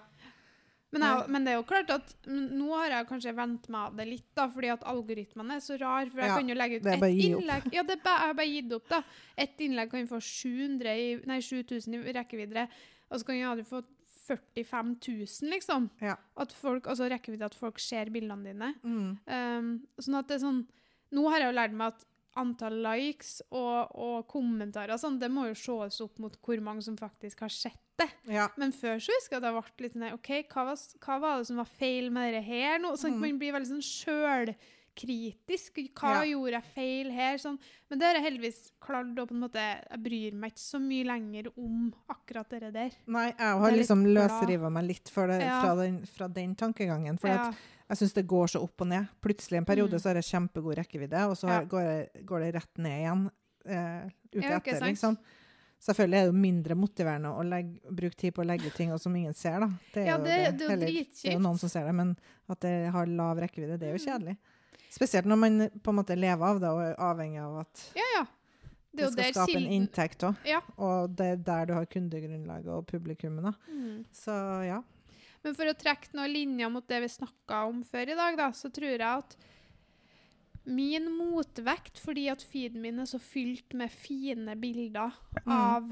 Men, jeg, men det er jo klart at nå har jeg kanskje vent meg av det litt, da, fordi at algoritmene er så rar. For jeg Ja, kan jo legge ut ett innlegg. Ja, det er bare, jeg har bare gitt opp, da. Ett innlegg kan få 700 i, nei, 7000 i rekkevidde, og så kan jeg aldri få 45 000, liksom. Ja. At folk, altså rekkevidde at folk ser bildene dine. Mm. Um, sånn at det er sånn Nå har jeg jo lært meg at antall likes og, og kommentarer sånn, det må jo ses opp mot hvor mange som faktisk har sett det. Ja. Men før så husker jeg at det ble litt sånn OK, hva var, hva var det som var feil med dette her nå? Sånn, Mm. Man blir veldig sånn sjølkritisk. Hva Ja. gjorde jeg feil her? Sånn. Men det har jeg heldigvis klart å på en måte Jeg bryr meg ikke så mye lenger om akkurat det der. Nei, jeg har liksom løsriva meg litt det, Ja. fra, den, fra den tankegangen. For at. Jeg syns det går så opp og ned. Plutselig en periode Mm. så har jeg kjempegod rekkevidde, og så Ja. går, jeg, går det rett ned igjen eh, Ja, etter, liksom. Selvfølgelig er det jo mindre motiverende å legge, bruke tid på å legge ting som ingen ser, da. Det er Ja, jo det- det er Heller- Det er jo noen som ser det, men at det har lav rekkevidde, det er jo Mm. kjedelig. Spesielt når man på en måte lever av det og er avhengig av at ja, ja. det, jo skal skape en inntekt òg. Ja. Og det er der du har kundegrunnlaget og publikummet. Mm. Så ja. Men for å trekke noen linjer mot det vi snakka om før i dag, da, så tror jeg at min motvekt, fordi at feeden min er så fylt med fine bilder Mm. av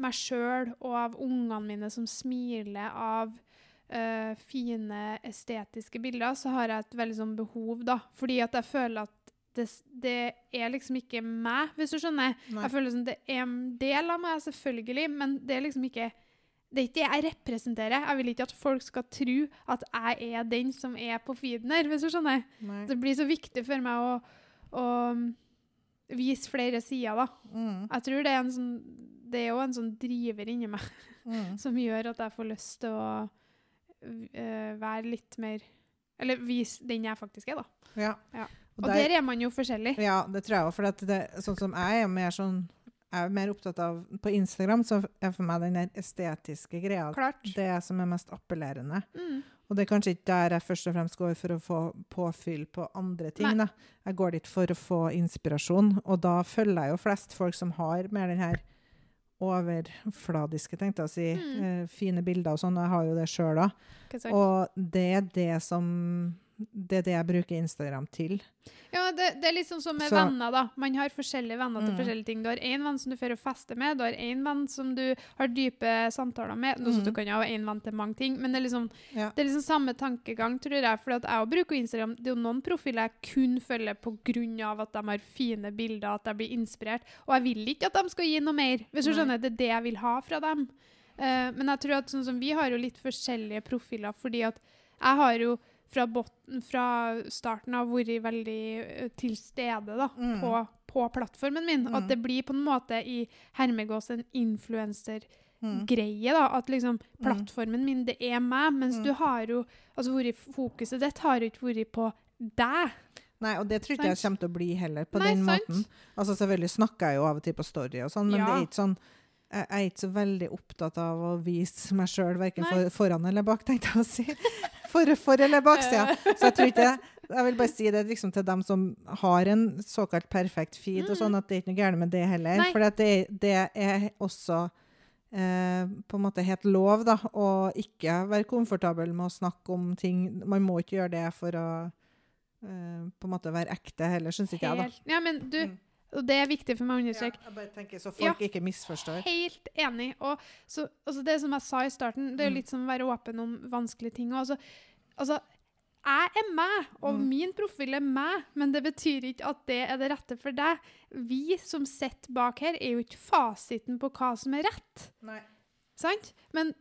meg sjøl og av ungene mine som smiler, av uh, fine estetiske bilder, så har jeg et veldig sånn behov, da. Fordi at jeg føler at det, det er liksom ikke meg, hvis du skjønner. Nei. Jeg føler som det er en del av meg, selvfølgelig, men det er liksom ikke det er ikke det jeg representerer. Jeg vil ikke at folk skal tro at jeg er den som er på feeden her, hvis du skjønner. Nei. Det blir så viktig for meg å, å um, vise flere sider, da. Mm. Jeg tror det er en sånn Det er jo en sånn driver inni meg Mm. som gjør at jeg får lyst til å uh, være litt mer Eller vise den jeg faktisk er, da. Ja. Ja. Og der- der er man jo forskjellig. Ja, det tror jeg òg. For at det, sånn som jeg er mer sånn jeg er mer opptatt av På Instagram så er for meg den der estetiske greia Klart. det som er mest appellerende. Mm. Og det er kanskje ikke der jeg først og fremst går for å få påfyll på andre ting. Nei. Da. Jeg går dit for å få inspirasjon, og da følger jeg jo flest folk som har mer den her overfladiske, tenkte jeg å si, Mm. eh, fine bilder og sånn. og Jeg har jo det sjøl òg. Og det er det som Det er det jeg bruker Instagram til. Ja, det, det er liksom som med Så- venner, da. Man har forskjellige venner til Mm. forskjellige ting. Du har én venn som du får å feste med, du har én venn som du har dype samtaler med. Mm. du kan ha én venn til mange ting, men det er liksom, Ja. det er liksom samme tankegang, tror jeg. For jeg bruker Instagram. Det er jo noen profiler jeg kun følger pga. at de har fine bilder, at jeg blir inspirert. Og jeg vil ikke at de skal gi noe mer, hvis du Nei. skjønner. Det er det jeg vil ha fra dem. Uh, men jeg tror at sånn som vi har jo litt forskjellige profiler, fordi at jeg har jo fra, botten, fra starten av vært veldig eh, til stede da, Mm. på, på plattformen min. Mm. At det blir på en måte i hermegås en influenser-greie. Mm. da, At liksom plattformen min, det er meg. Mens Mm. du har jo altså Fokuset ditt har jo ikke vært på deg. Nei, og det tror ikke jeg kommer til å bli heller, på Nei, den sant. måten. Altså Selvfølgelig snakker jeg jo av og til på story og sånn, men Ja. det er ikke sånn jeg er ikke så veldig opptatt av å vise meg sjøl verken for, foran eller bak, tenkte jeg å si. For, for eller baksida. Så jeg tror ikke Jeg vil bare si det liksom til dem som har en såkalt perfekt feed, og sånn at det er ikke noe gærent med det heller. Mm. For det, det er også eh, på en måte helt lov, da, å ikke være komfortabel med å snakke om ting. Man må ikke gjøre det for å eh, på en måte være ekte heller, syns ikke jeg, da. Ja, men du, Mm. Og det er viktig for meg å Ja, jeg bare tenker så Ja. folk ikke misforstår. Helt enig. Og så, altså det som jeg sa i starten, det er jo Mm. litt som å være åpen om vanskelige ting. Og altså, altså, jeg er meg, og Mm. min profil er meg, men det betyr ikke at det er det rette for deg. Vi som sitter bak her, er jo ikke fasiten på hva som er rett. Nei. Sant? Men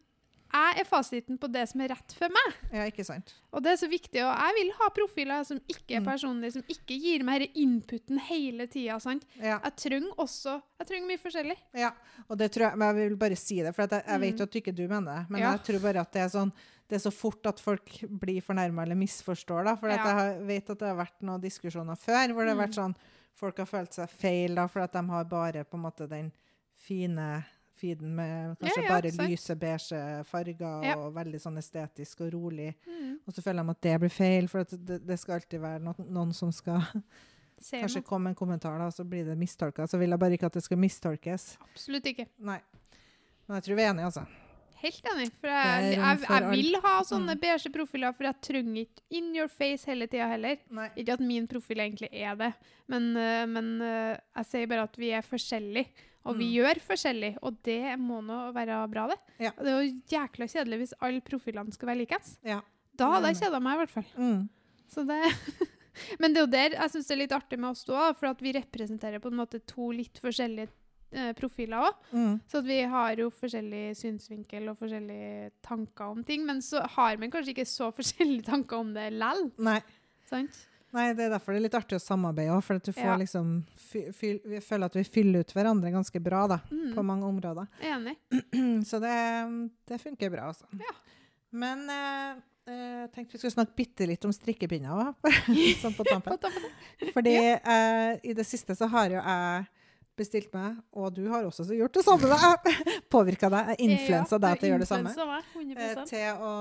jeg er fasiten på det som er rett for meg. Ja, ikke sant. Og det er så viktig. Og jeg vil ha profiler som ikke er Mm. personlige, som ikke gir meg denne inputen hele tida. Ja. Jeg trenger også Jeg trenger mye forskjellig. Ja, og det tror jeg, men jeg vil bare si det, for jeg, jeg vet Mm. jo at ikke du mener det, men Ja. jeg tror bare at det er sånn, det er så fort at folk blir fornærmet eller misforstår da, for Ja. jeg vet at det har vært noen diskusjoner før, hvor det har vært Mm. sånn, folk har følt seg feil da, for at de har bare på en måte den fine feeden med kanskje Ja, ja, bare sant. lyse beige farger Ja. og veldig sånn estetisk og rolig. Mm. Og så føler de at det blir feil, for det, det skal alltid være noen, noen som skal Se kanskje komme en kommentar da, så blir det mistolket. Så vil jeg bare ikke at det skal mistolkes. Absolutt ikke. Nei. Men jeg tror vi er enige, altså. Helt enig. For jeg, jeg, jeg vil ha sånne Mm. beige profiler, for jeg trenger ikke in your face hele tida heller. Nei. Ikke at min profil egentlig er det, men, øh, men øh, jeg sier bare at vi er forskjellige. Og vi Mm. gjør forskjellig, og det må nå være bra, det. Ja. Og Det er jo jækla kjedelig hvis alle profilene skal være likens. Ja. Da hadde jeg kjeda meg, i hvert fall. Mm. Så det Men det er jo der jeg syns det er litt artig med oss to, da, for at vi representerer på en måte to litt forskjellige eh, profiler òg. Mm. Så at vi har jo forskjellig synsvinkel og forskjellige tanker om ting, men så har man kanskje ikke så forskjellige tanker om det lell. Nei. Nei, det er derfor det er litt artig å samarbeide òg, for at du får Ja. liksom Vi føler at vi fyller ut hverandre ganske bra da, Mm. på mange områder. Enig. Så det, det funker bra, altså. Ja. Men eh, eh, jeg tenkte vi skulle snakke bitte litt om strikkepinner sånn på tampen. På tampen. Fordi eh, i det siste så har jo jeg bestilt meg, og du har også gjort det samme, da. Påvirka deg, influensa deg til å gjøre det samme. Meg, eh, 100 til å,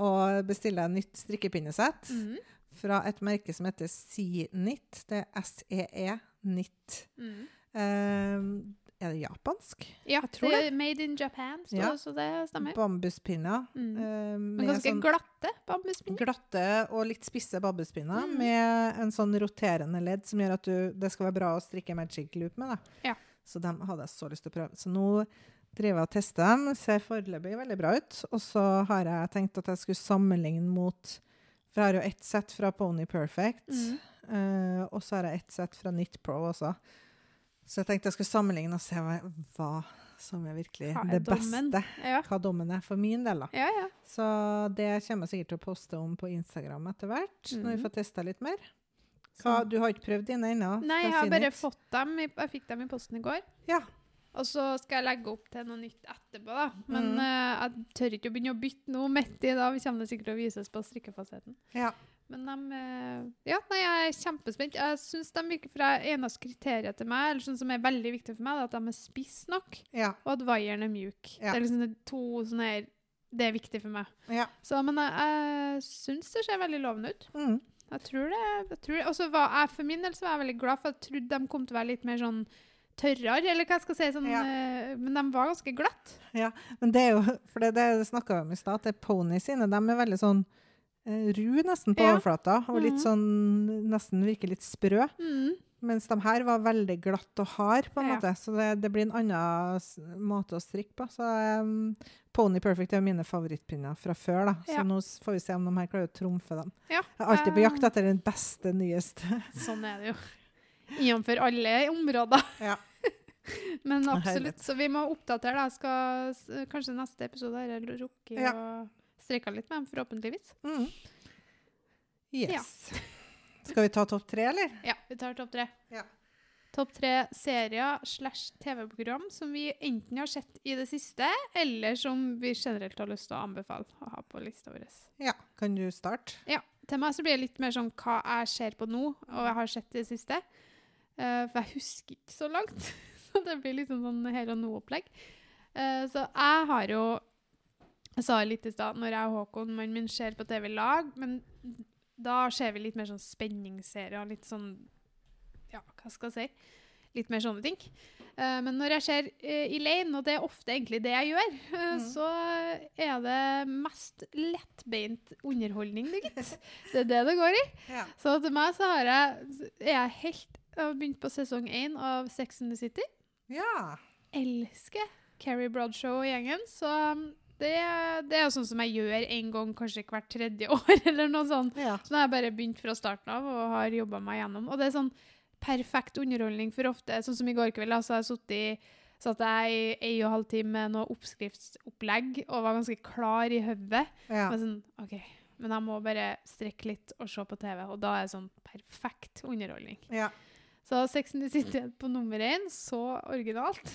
å bestille et nytt strikkepinnesett mm. Fra et merke som heter C-Knit. Det er S-E-E-NIT. Mm. Uh, er det japansk? Ja, Jeg tror det er made in Japan, så, Ja. så det stemmer. Bambuspinner. Mm. Uh, Men ganske sånn glatte bambuspinner. glatte og litt spisse bambuspinner Mm. med en sånn roterende ledd som gjør at du, det skal være bra å strikke magic loop med. Da. Ja. Så dem hadde jeg så lyst til å prøve. Så nå driver jeg og tester dem. Ser foreløpig veldig bra ut. Og så har jeg tenkt at jeg skulle sammenligne mot For jeg har jo ett sett fra Pony Perfect, Mm. uh, og så har jeg ett sett fra Knit Pro også. Så jeg tenkte jeg skulle sammenligne og se hva, hva som er virkelig er det dommen? beste. Ja. Hva dommen er for min del, da. ja, ja. Så det kommer jeg sikkert til å poste om på Instagram etter hvert, når vi Mhm. får testa litt mer. Hva, du har ikke prøvd dine ennå? Nei, jeg har bare fått dem. i- Jeg fikk dem i posten i går. Ja. Og så skal jeg legge opp til noe nytt etterpå, da. Men Mm. uh, jeg tør ikke å begynne å bytte noe midt i. Da Vi kommer sikkert til å vises på strikkefaseten. ja. Men de eh, Ja, nei, jeg er kjempespent. Jeg syns de virker fra eneste kriteriet til meg, eller sånn som er veldig viktig for meg, er at de er spisse nok, Ja. og at vaieren er mjuk. Ja. Det er liksom to sånne her Det er viktig for meg. ja. Så, men jeg, jeg syns det ser veldig lovende ut. Mm. Jeg tror det. Og så var jeg, For min del så var jeg veldig glad, for jeg trodde de kom til å være litt mer sånn tørrere, eller hva jeg skal si. Sånn, Ja. eh, men de var ganske glatt. Men det er jo For det, det snakka vi om i stad, at Pony sine. De er veldig sånn eh, ru nesten på Ja. overflata, og litt Mhm. sånn Nesten virker litt sprø. Mm. Mens de her var veldig glatt og hard, på en Ja. måte. Så det, det blir en annen måte å strikke på. Så um, Pony Perfect er mine favorittpinner fra før, da. Så Ja. nå får vi se om de her klarer å trumfe dem. Ja. Jeg er alltid på eh, jakt etter den beste, nyeste. Sånn er det jo. Innenfor alle områder. Ja. Men absolutt. Så vi må oppdatere. da. Skal kanskje neste episode har jeg rukket Ja. å strekke litt med dem, forhåpentligvis. Mm. Yes. Skal vi ta topp tre, eller? Ja, vi tar topp tre. Ja. Topp tre serier slash TV-program som vi enten har sett i det siste, eller som vi generelt har lyst til å anbefale å ha på lista vår. Ja. Kan du starte? Ja, til meg så blir det litt mer sånn hva jeg ser på nå, og jeg har sett i det siste. Eh, for jeg husker ikke så langt. så det blir liksom sånn her og nå-opplegg. Uh, så jeg har jo Jeg sa litt i stad, når jeg og Håkon, mannen min, ser på TV lag, men da ser vi litt mer sånn spenningsserier, litt sånn Ja, hva skal jeg si? Litt mer sånne ting. Uh, men når jeg ser uh, i og det er ofte egentlig det jeg gjør, Mm. så er det mest lettbeint underholdning, det, gitt. Det er det det går i. Ja. Så til meg så har jeg, er jeg helt Jeg har begynt på sesong én av Sex and the City. ja. Elsker Carrie Bradshaw og gjengen. Så um, det, det er jo sånn som jeg gjør en gang kanskje hvert tredje år, eller noe sånt. ja. Så nå har jeg bare begynt fra starten av og har jobba meg gjennom. Og det er sånn perfekt underholdning for ofte. Sånn som i går kveld, altså, jeg satt i Satt jeg i ei og en halv time med noe oppskriftsopplegg og var ganske klar i hodet. ja. Men sånn, ok, men jeg må bare strekke litt og se på TV, og da er det sånn perfekt underholdning. ja. Så Sex and the City på nummer én, så originalt.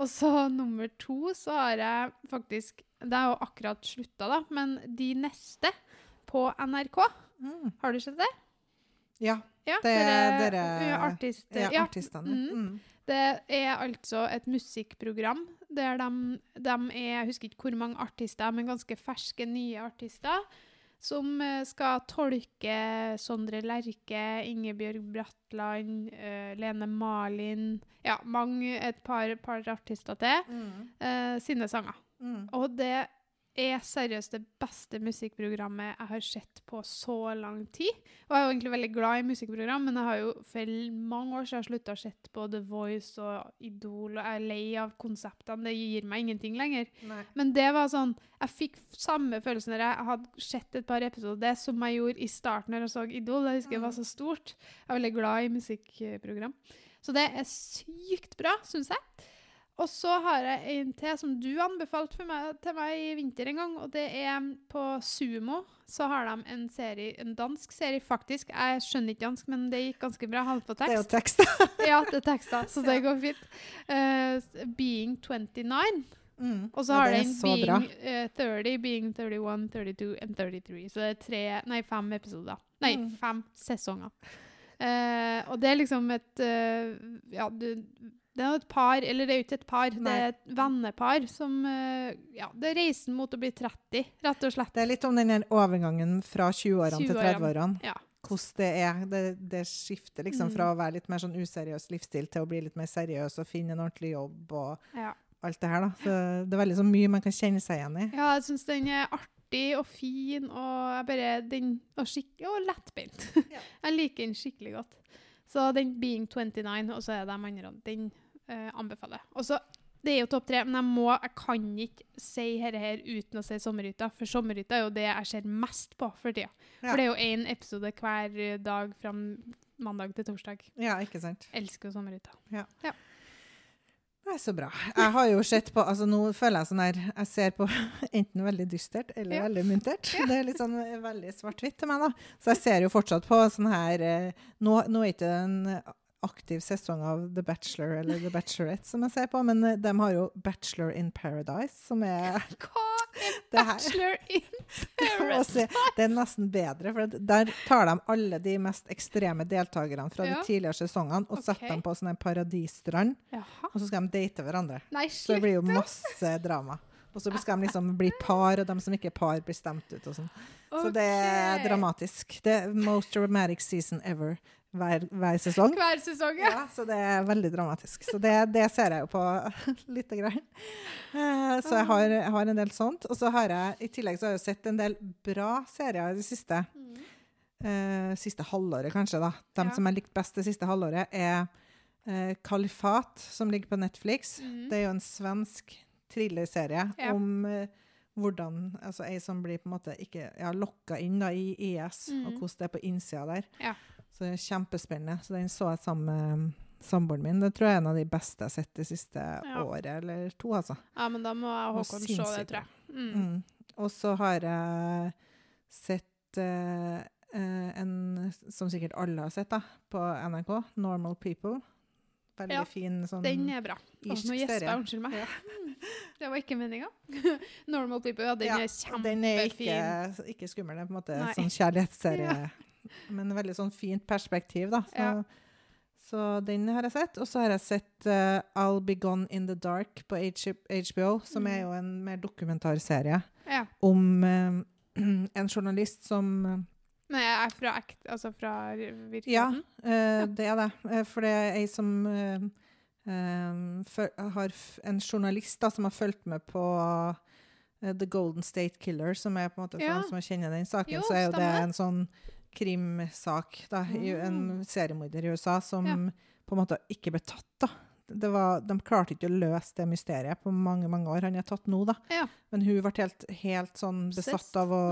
Og så nummer to så har jeg faktisk Det er jo akkurat slutta, da, men De neste på NRK. Mm. Har du sett det? ja. Ja, Det er dere ja, artist, ja. ja, Artistene. Mm. Mm. det er altså et musikkprogram der de, de er Jeg husker ikke hvor mange artister, men ganske ferske, nye artister. Som eh, skal tolke Sondre Lerche, Ingebjørg Bratland, eh, Lene Malin Ja, mange, et par, par artister til. Mm. eh, sine sanger. Mm. Og det er seriøst det beste musikkprogrammet jeg har sett på så lang tid. Og jeg er jo egentlig veldig glad i musikkprogram, men jeg har jo for mange år siden slutta å se på The Voice og Idol, og jeg er lei av konseptene. Det gir meg ingenting lenger. Nei. Men det var sånn Jeg fikk samme følelse når jeg hadde sett et par episoder det, som jeg gjorde i starten når jeg så Idol. Jeg husker det var så stort. Jeg er veldig glad i musikkprogram. Så det er sykt bra, syns jeg. Og så har jeg en til som du anbefalte for meg, til meg i vinter en gang, og det er på Sumo. Så har de en serie, en dansk serie, faktisk. Jeg skjønner ikke dansk, men det gikk ganske bra. Halvt på tekst. Det er jo tekst. da. Ja, det er tekster, så det går fint. Uh, being 29. Mm. Og så har ja, den. Being uh, 30, Being 31, 32 and 33. Så det er tre, nei, fem episoder. Nei, Mm. fem sesonger. Uh, og det er liksom et uh, Ja, du, det er et par, eller det er jo ikke et par, det er et vennepar som eh, Ja, det er reisen mot å bli 30, rett og slett. Det er litt om den overgangen fra 20-årene til 20-årene. 30-årene. Ja. Hvordan det er. Det, det skifter liksom Mm. fra å være litt mer sånn useriøs livsstil til å bli litt mer seriøs og finne en ordentlig jobb og Ja, alt det her, da. Så det er veldig så mye man kan kjenne seg igjen i. ja jeg syns den er artig og fin, og den, og, og lettbeint. Ja. jeg liker den skikkelig godt. Så den Being 29, og så er det de andre, den eh, anbefaler Også, det er jo topp tre, men jeg må, jeg kan ikke si dette her uten å si Sommerhytta, for Sommerhytta er jo det jeg ser mest på for tida. Ja. For det er jo én episode hver eh, dag fra mandag til torsdag. Ja, ikke sant. Elsker jo Sommerhytta. Det er så bra. Jeg har jo sett på altså Nå føler jeg sånn her Jeg ser på enten veldig dystert eller Ja. veldig muntert. Det er litt sånn eh, veldig svart-hvitt til meg, da. Så jeg ser jo fortsatt på sånn her eh, Nå, nå er ikke det en aktiv sesong av The Bachelor eller The Bachelorette som jeg ser på, men eh, de har jo Bachelor in Paradise, som er Hva er. Bachelor in Paradise? det er nesten bedre, for der tar de alle de mest ekstreme deltakerne fra Ja. de tidligere sesongene og setter dem på sånn en paradisstrand, og så skal de date hverandre. Nei, Så det blir jo masse drama. Og så skal de liksom bli par, og de som ikke er par, blir stemt ut og sånn. Så det er dramatisk. Er most dramatic season ever hver, hver sesong. Hver sesong, ja. Ja, så det er veldig dramatisk. Så det, det ser jeg jo på lite grann. Uh, Så jeg har, jeg har en del sånt. Og så har jeg i tillegg så har jeg sett en del bra serier det siste. Eh, siste halvåret, kanskje. da. De Ja. som jeg likte best det siste halvåret, er uh, Kalifat, som ligger på Netflix. Mm. Det er jo en svensk thrillerserie Ja. om hvordan altså ei som blir på en måte ikke ja, lokka inn da, i IS, og Mhm. hvordan det er på innsida der. Ja. Så det er kjempespennende. Så den så jeg sammen med samboeren min. Det tror jeg er en av de beste jeg har sett det siste året eller to, altså. Ja, men da må Håkon se det, tror jeg. Mm. Mm. Og så har jeg sett uh, en som sikkert alle har sett, da, på NRK, 'Normal People'. Veldig Ja, fin sånn Den er bra. Å, nå gjesper jeg, unnskyld meg. Ja. Det var ikke meninga. Normal People, ja, den Ja, er kjempefin. Den er ikke, ikke skummel, det er på en måte Nei. sånn kjærlighetsserie. Men veldig sånn fint perspektiv, da. Så, Ja. så den har jeg sett. Og så har jeg sett uh, I'll Be Gone In The Dark på HBO, som Mm. er jo en mer dokumentarserie Ja. om uh, en journalist som uh, Nei, jeg er fra altså fra virkeligheten. Ja, det er det. For det er ei som fø- har en journalist da, som har fulgt med på uh, The Golden State Killer, som er på en måte for Ja. dem som kjenner den saken, Jo, så er jo det en sånn krimsak. Da, i, en seriemorder i USA som Ja. på en måte ikke ble tatt. da. Det var, de klarte ikke å løse det mysteriet på mange mange år. Han er tatt nå, da. Ja. Men hun ble helt, helt sånn besatt av å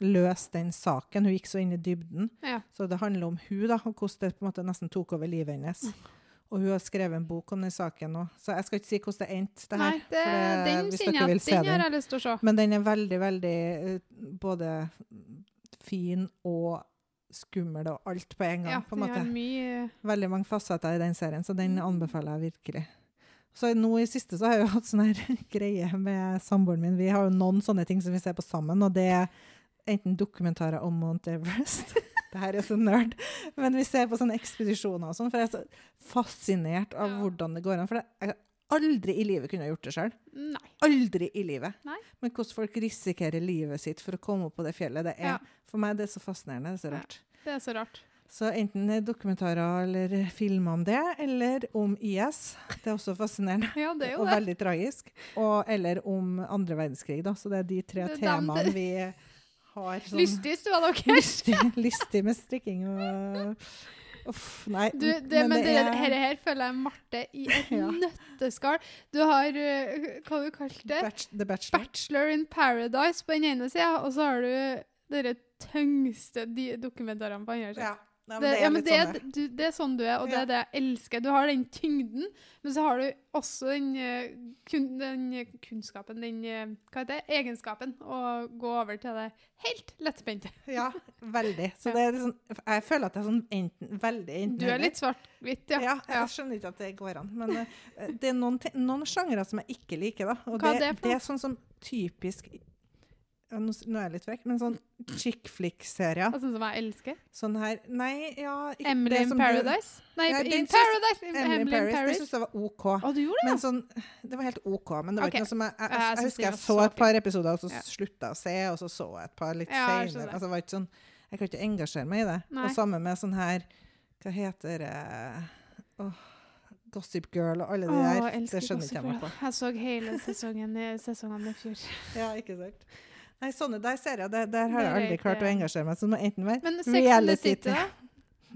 løse den saken. Hun gikk så inn i dybden. Ja. Så det handler om hun da, og hvordan det på en måte nesten tok over livet hennes. Mm. Og hun har skrevet en bok om den saken nå. Så jeg skal ikke si hvordan det endte, det her. Nei, det, det- den hvis dere vil jeg. se Den den. har jeg lyst til å se. Men den er veldig, veldig eh, både fin og skummel og alt på en gang. Ja, på en måte. mye Veldig mange fasetter i den serien, så den Mm. anbefaler jeg virkelig. Så nå i siste så har jeg jo hatt sånn her greie med samboeren min. Vi har jo noen sånne ting som vi ser på sammen, og det er enten dokumentarer om Mount Everest. det her er så nerd. Men vi ser på sånne ekspedisjoner og sånn, for jeg er så fascinert av hvordan det går an. For jeg har aldri i livet kunne gjort det sjøl. Nei. Aldri i livet. Nei. Men hvordan folk risikerer livet sitt for å komme opp på det fjellet, det er Ja. for meg det er så fascinerende. Det er så Ja. rart. Det er så rart. Så enten dokumentarer eller filmer om det, eller om IS. Det er også fascinerende. Ja, er og det. veldig tragisk. Og, eller om andre verdenskrig, da. Så det er de tre er temaene vi har sånn Lystig stua deres. lystig, lystig med strikking og Uff, nei. Du, det, men det, her, her føler jeg Marte i et Ja. nøtteskall. Du har uh, hva du kalte det? Batch, The Bachelor. Bachelor in Paradise på den ene sida, og så har du de tyngste de dokumentarene på andre sida. Ja. Nei, men Det, det er ja, men det, sånn er, du, det er sånn du er, og det er det jeg elsker. Du har den tyngden, men så har du også den, eh, kun, den eh, kunnskapen, den eh, hva heter det, egenskapen, å gå over til det helt lettbente. Ja, veldig. Så Ja. det er sånn, jeg føler at det er sånn enten, veldig enten Du er litt svart-hvitt, ja. Ja, jeg skjønner ikke at det går an. Men det er noen, noen sjangere som jeg ikke liker, da. Og Hva det, er det for det er sånn som typisk ja, nå, nå er jeg litt frekk, men sånn chick flick-serier. Sånn som jeg elsker. Sånn her Nei, ja ikke Emily det in Paradise? du- Paradise? Nei, Ja, in Paradise! In, Emily in Paris, det syns jeg var OK. Å, du gjorde det? Men sånn, det var helt OK. Men det var okay. ikke noe som jeg Jeg, jeg, Jeg husker jeg så så et par episoder, og så Ja. slutta jeg å se, og så så jeg et par litt Ja, jeg senere. Altså, det var ikke sånn, jeg kan ikke engasjere meg i det. Nei. Og sammen med sånn her Hva heter det åh, Gossip Girl og alle de der. jeg Det skjønner ikke jeg meg på. Jeg så hele sesongen i, sesongen i fjor. Ja, ikke sant. Nei, sånne der serier, der, der har jeg aldri klart å engasjere meg. Så det må enten være Men Sex and the City, da?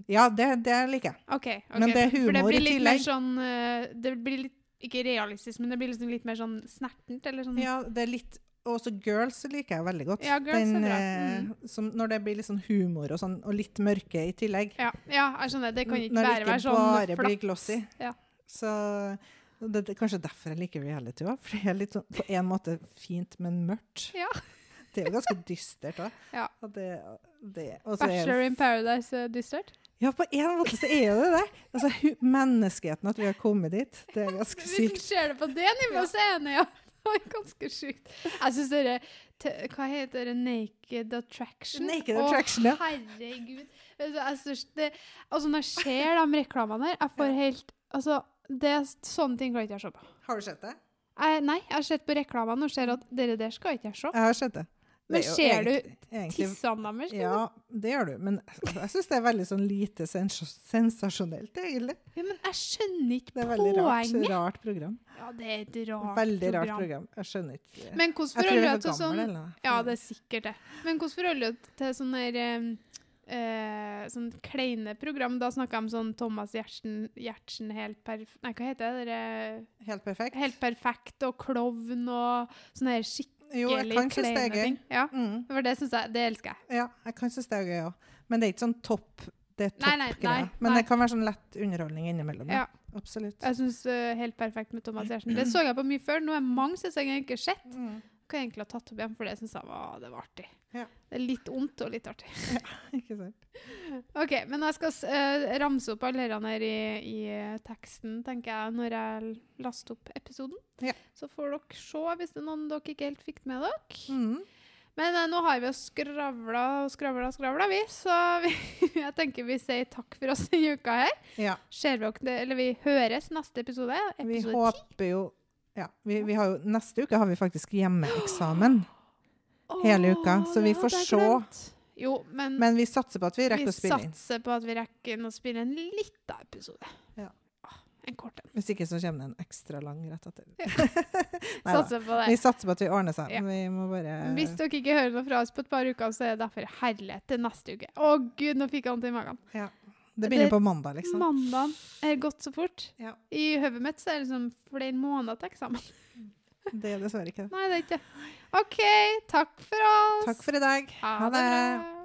Ja, det, det liker jeg. OK. ok. Men det er For det i blir mer tillegg. sånn eh, Det blir litt Ikke realistisk, men det blir liksom litt mer sånn snertent, eller sånn Ja, det er litt og også Girls liker jeg veldig godt. Ja, Girls er bra. Mm. eh, som, når det blir litt sånn humor og sånn, og litt mørke i tillegg. Ja, ja, jeg skjønner. Det kan ikke Når det bare ikke være sånn bare blir glossy. Ja. Så det, det er kanskje derfor jeg liker reality òg. For det er litt sånn, på en måte fint, men mørkt. Ja. Det er jo ganske dystert òg. Ja. Er Bachelor in Paradise er dystert. Ja, på en måte så er det det. Altså, menneskeheten, at vi har kommet dit, det er ganske Hvis du ser det på det nivået, så er enig, ja. Det var ganske sjukt. Jeg syns dere Hva heter det? Naked Attraction? Naked Attraction, ja. herregud. Vet jeg synes det, altså, når jeg ser de reklamene der, jeg får helt Altså, det er sånne ting kan ikke jeg se på. Har du sett det? Jeg, nei, jeg har sett på reklamene og ser at dere der skal ikke jeg se. Jeg har sett det. Men er ser du Tissene deres? Ja, det gjør du. Men jeg, syns det er veldig sånn lite sens sensasjonelt, egentlig. Ja, men jeg skjønner ikke poenget. Det er veldig rart, rart program. Ja, det er et rart veldig program. rart program. Jeg skjønner ikke Men hvordan tror forholder du deg til sånn gammel, eller. Ja, det er sikkert det. Men hvordan forholder du deg til sånne der, eh, eh, sånn kleine program? Da snakker jeg om sånn Thomas Giertsen helt perf... Nei, hva heter det? Dere, Helt perfekt. helt perfekt og klovn og sånne her Jo, jeg kan synes det er gøy. Ja, Mm. for det jeg, det elsker jeg. Ja, jeg kan synes det er gøy òg. Men det er ikke sånn topp det er Nei, nei, nei, Men det kan være sånn lett underholdning innimellom. Ja. Absolutt. Jeg synes uh, helt perfekt med Thomas Giertsen. Det så jeg på mye før. Nå er mange sesonger jeg ikke har sett. Mm. Kan jeg egentlig ha tatt opp igjen, for det syns jeg var, det var artig. Ja. Det er litt ondt og litt artig. Ikke sant? Ok, men jeg skal uh, ramse opp alle disse her i, i eh, teksten, tenker jeg, når jeg laster opp episoden. Ja. Så får dere se hvis det er noen dere ikke helt fikk med dere. Mm. Men uh, nå har vi jo skravla og skravla og skravla, vi. Så vi, jeg tenker vi sier takk for oss denne uka her. Ja. Ser vi eller vi høres neste episode. Vi Episode 10. håper jo ja, vi, vi har jo, Neste uke har vi faktisk hjemmeeksamen. hele uka, så vi får se. Jo, men, Men vi satser på at vi vi rekker å spille inn. Vi satser på at vi rekker å spille en liten episode. Ja. En kort en. Hvis ikke så kommer det en ekstra lang rett etter. Ja. Satser på det. Vi satser på at vi ordner seg. Ja. Vi må bare Hvis dere ikke hører noe fra oss på et par uker, så er det derfor herlighet til neste uke. Å gud, nå fikk jeg vondt i magen. Det begynner det- på mandag, liksom. Mandagen er gått så fort. Ja. I hodet mitt så er det liksom flere måneder til eksamen. Det er dessverre ikke det. Nei, det er ikke det. OK, takk for oss. Takk for i dag. Ha det bra.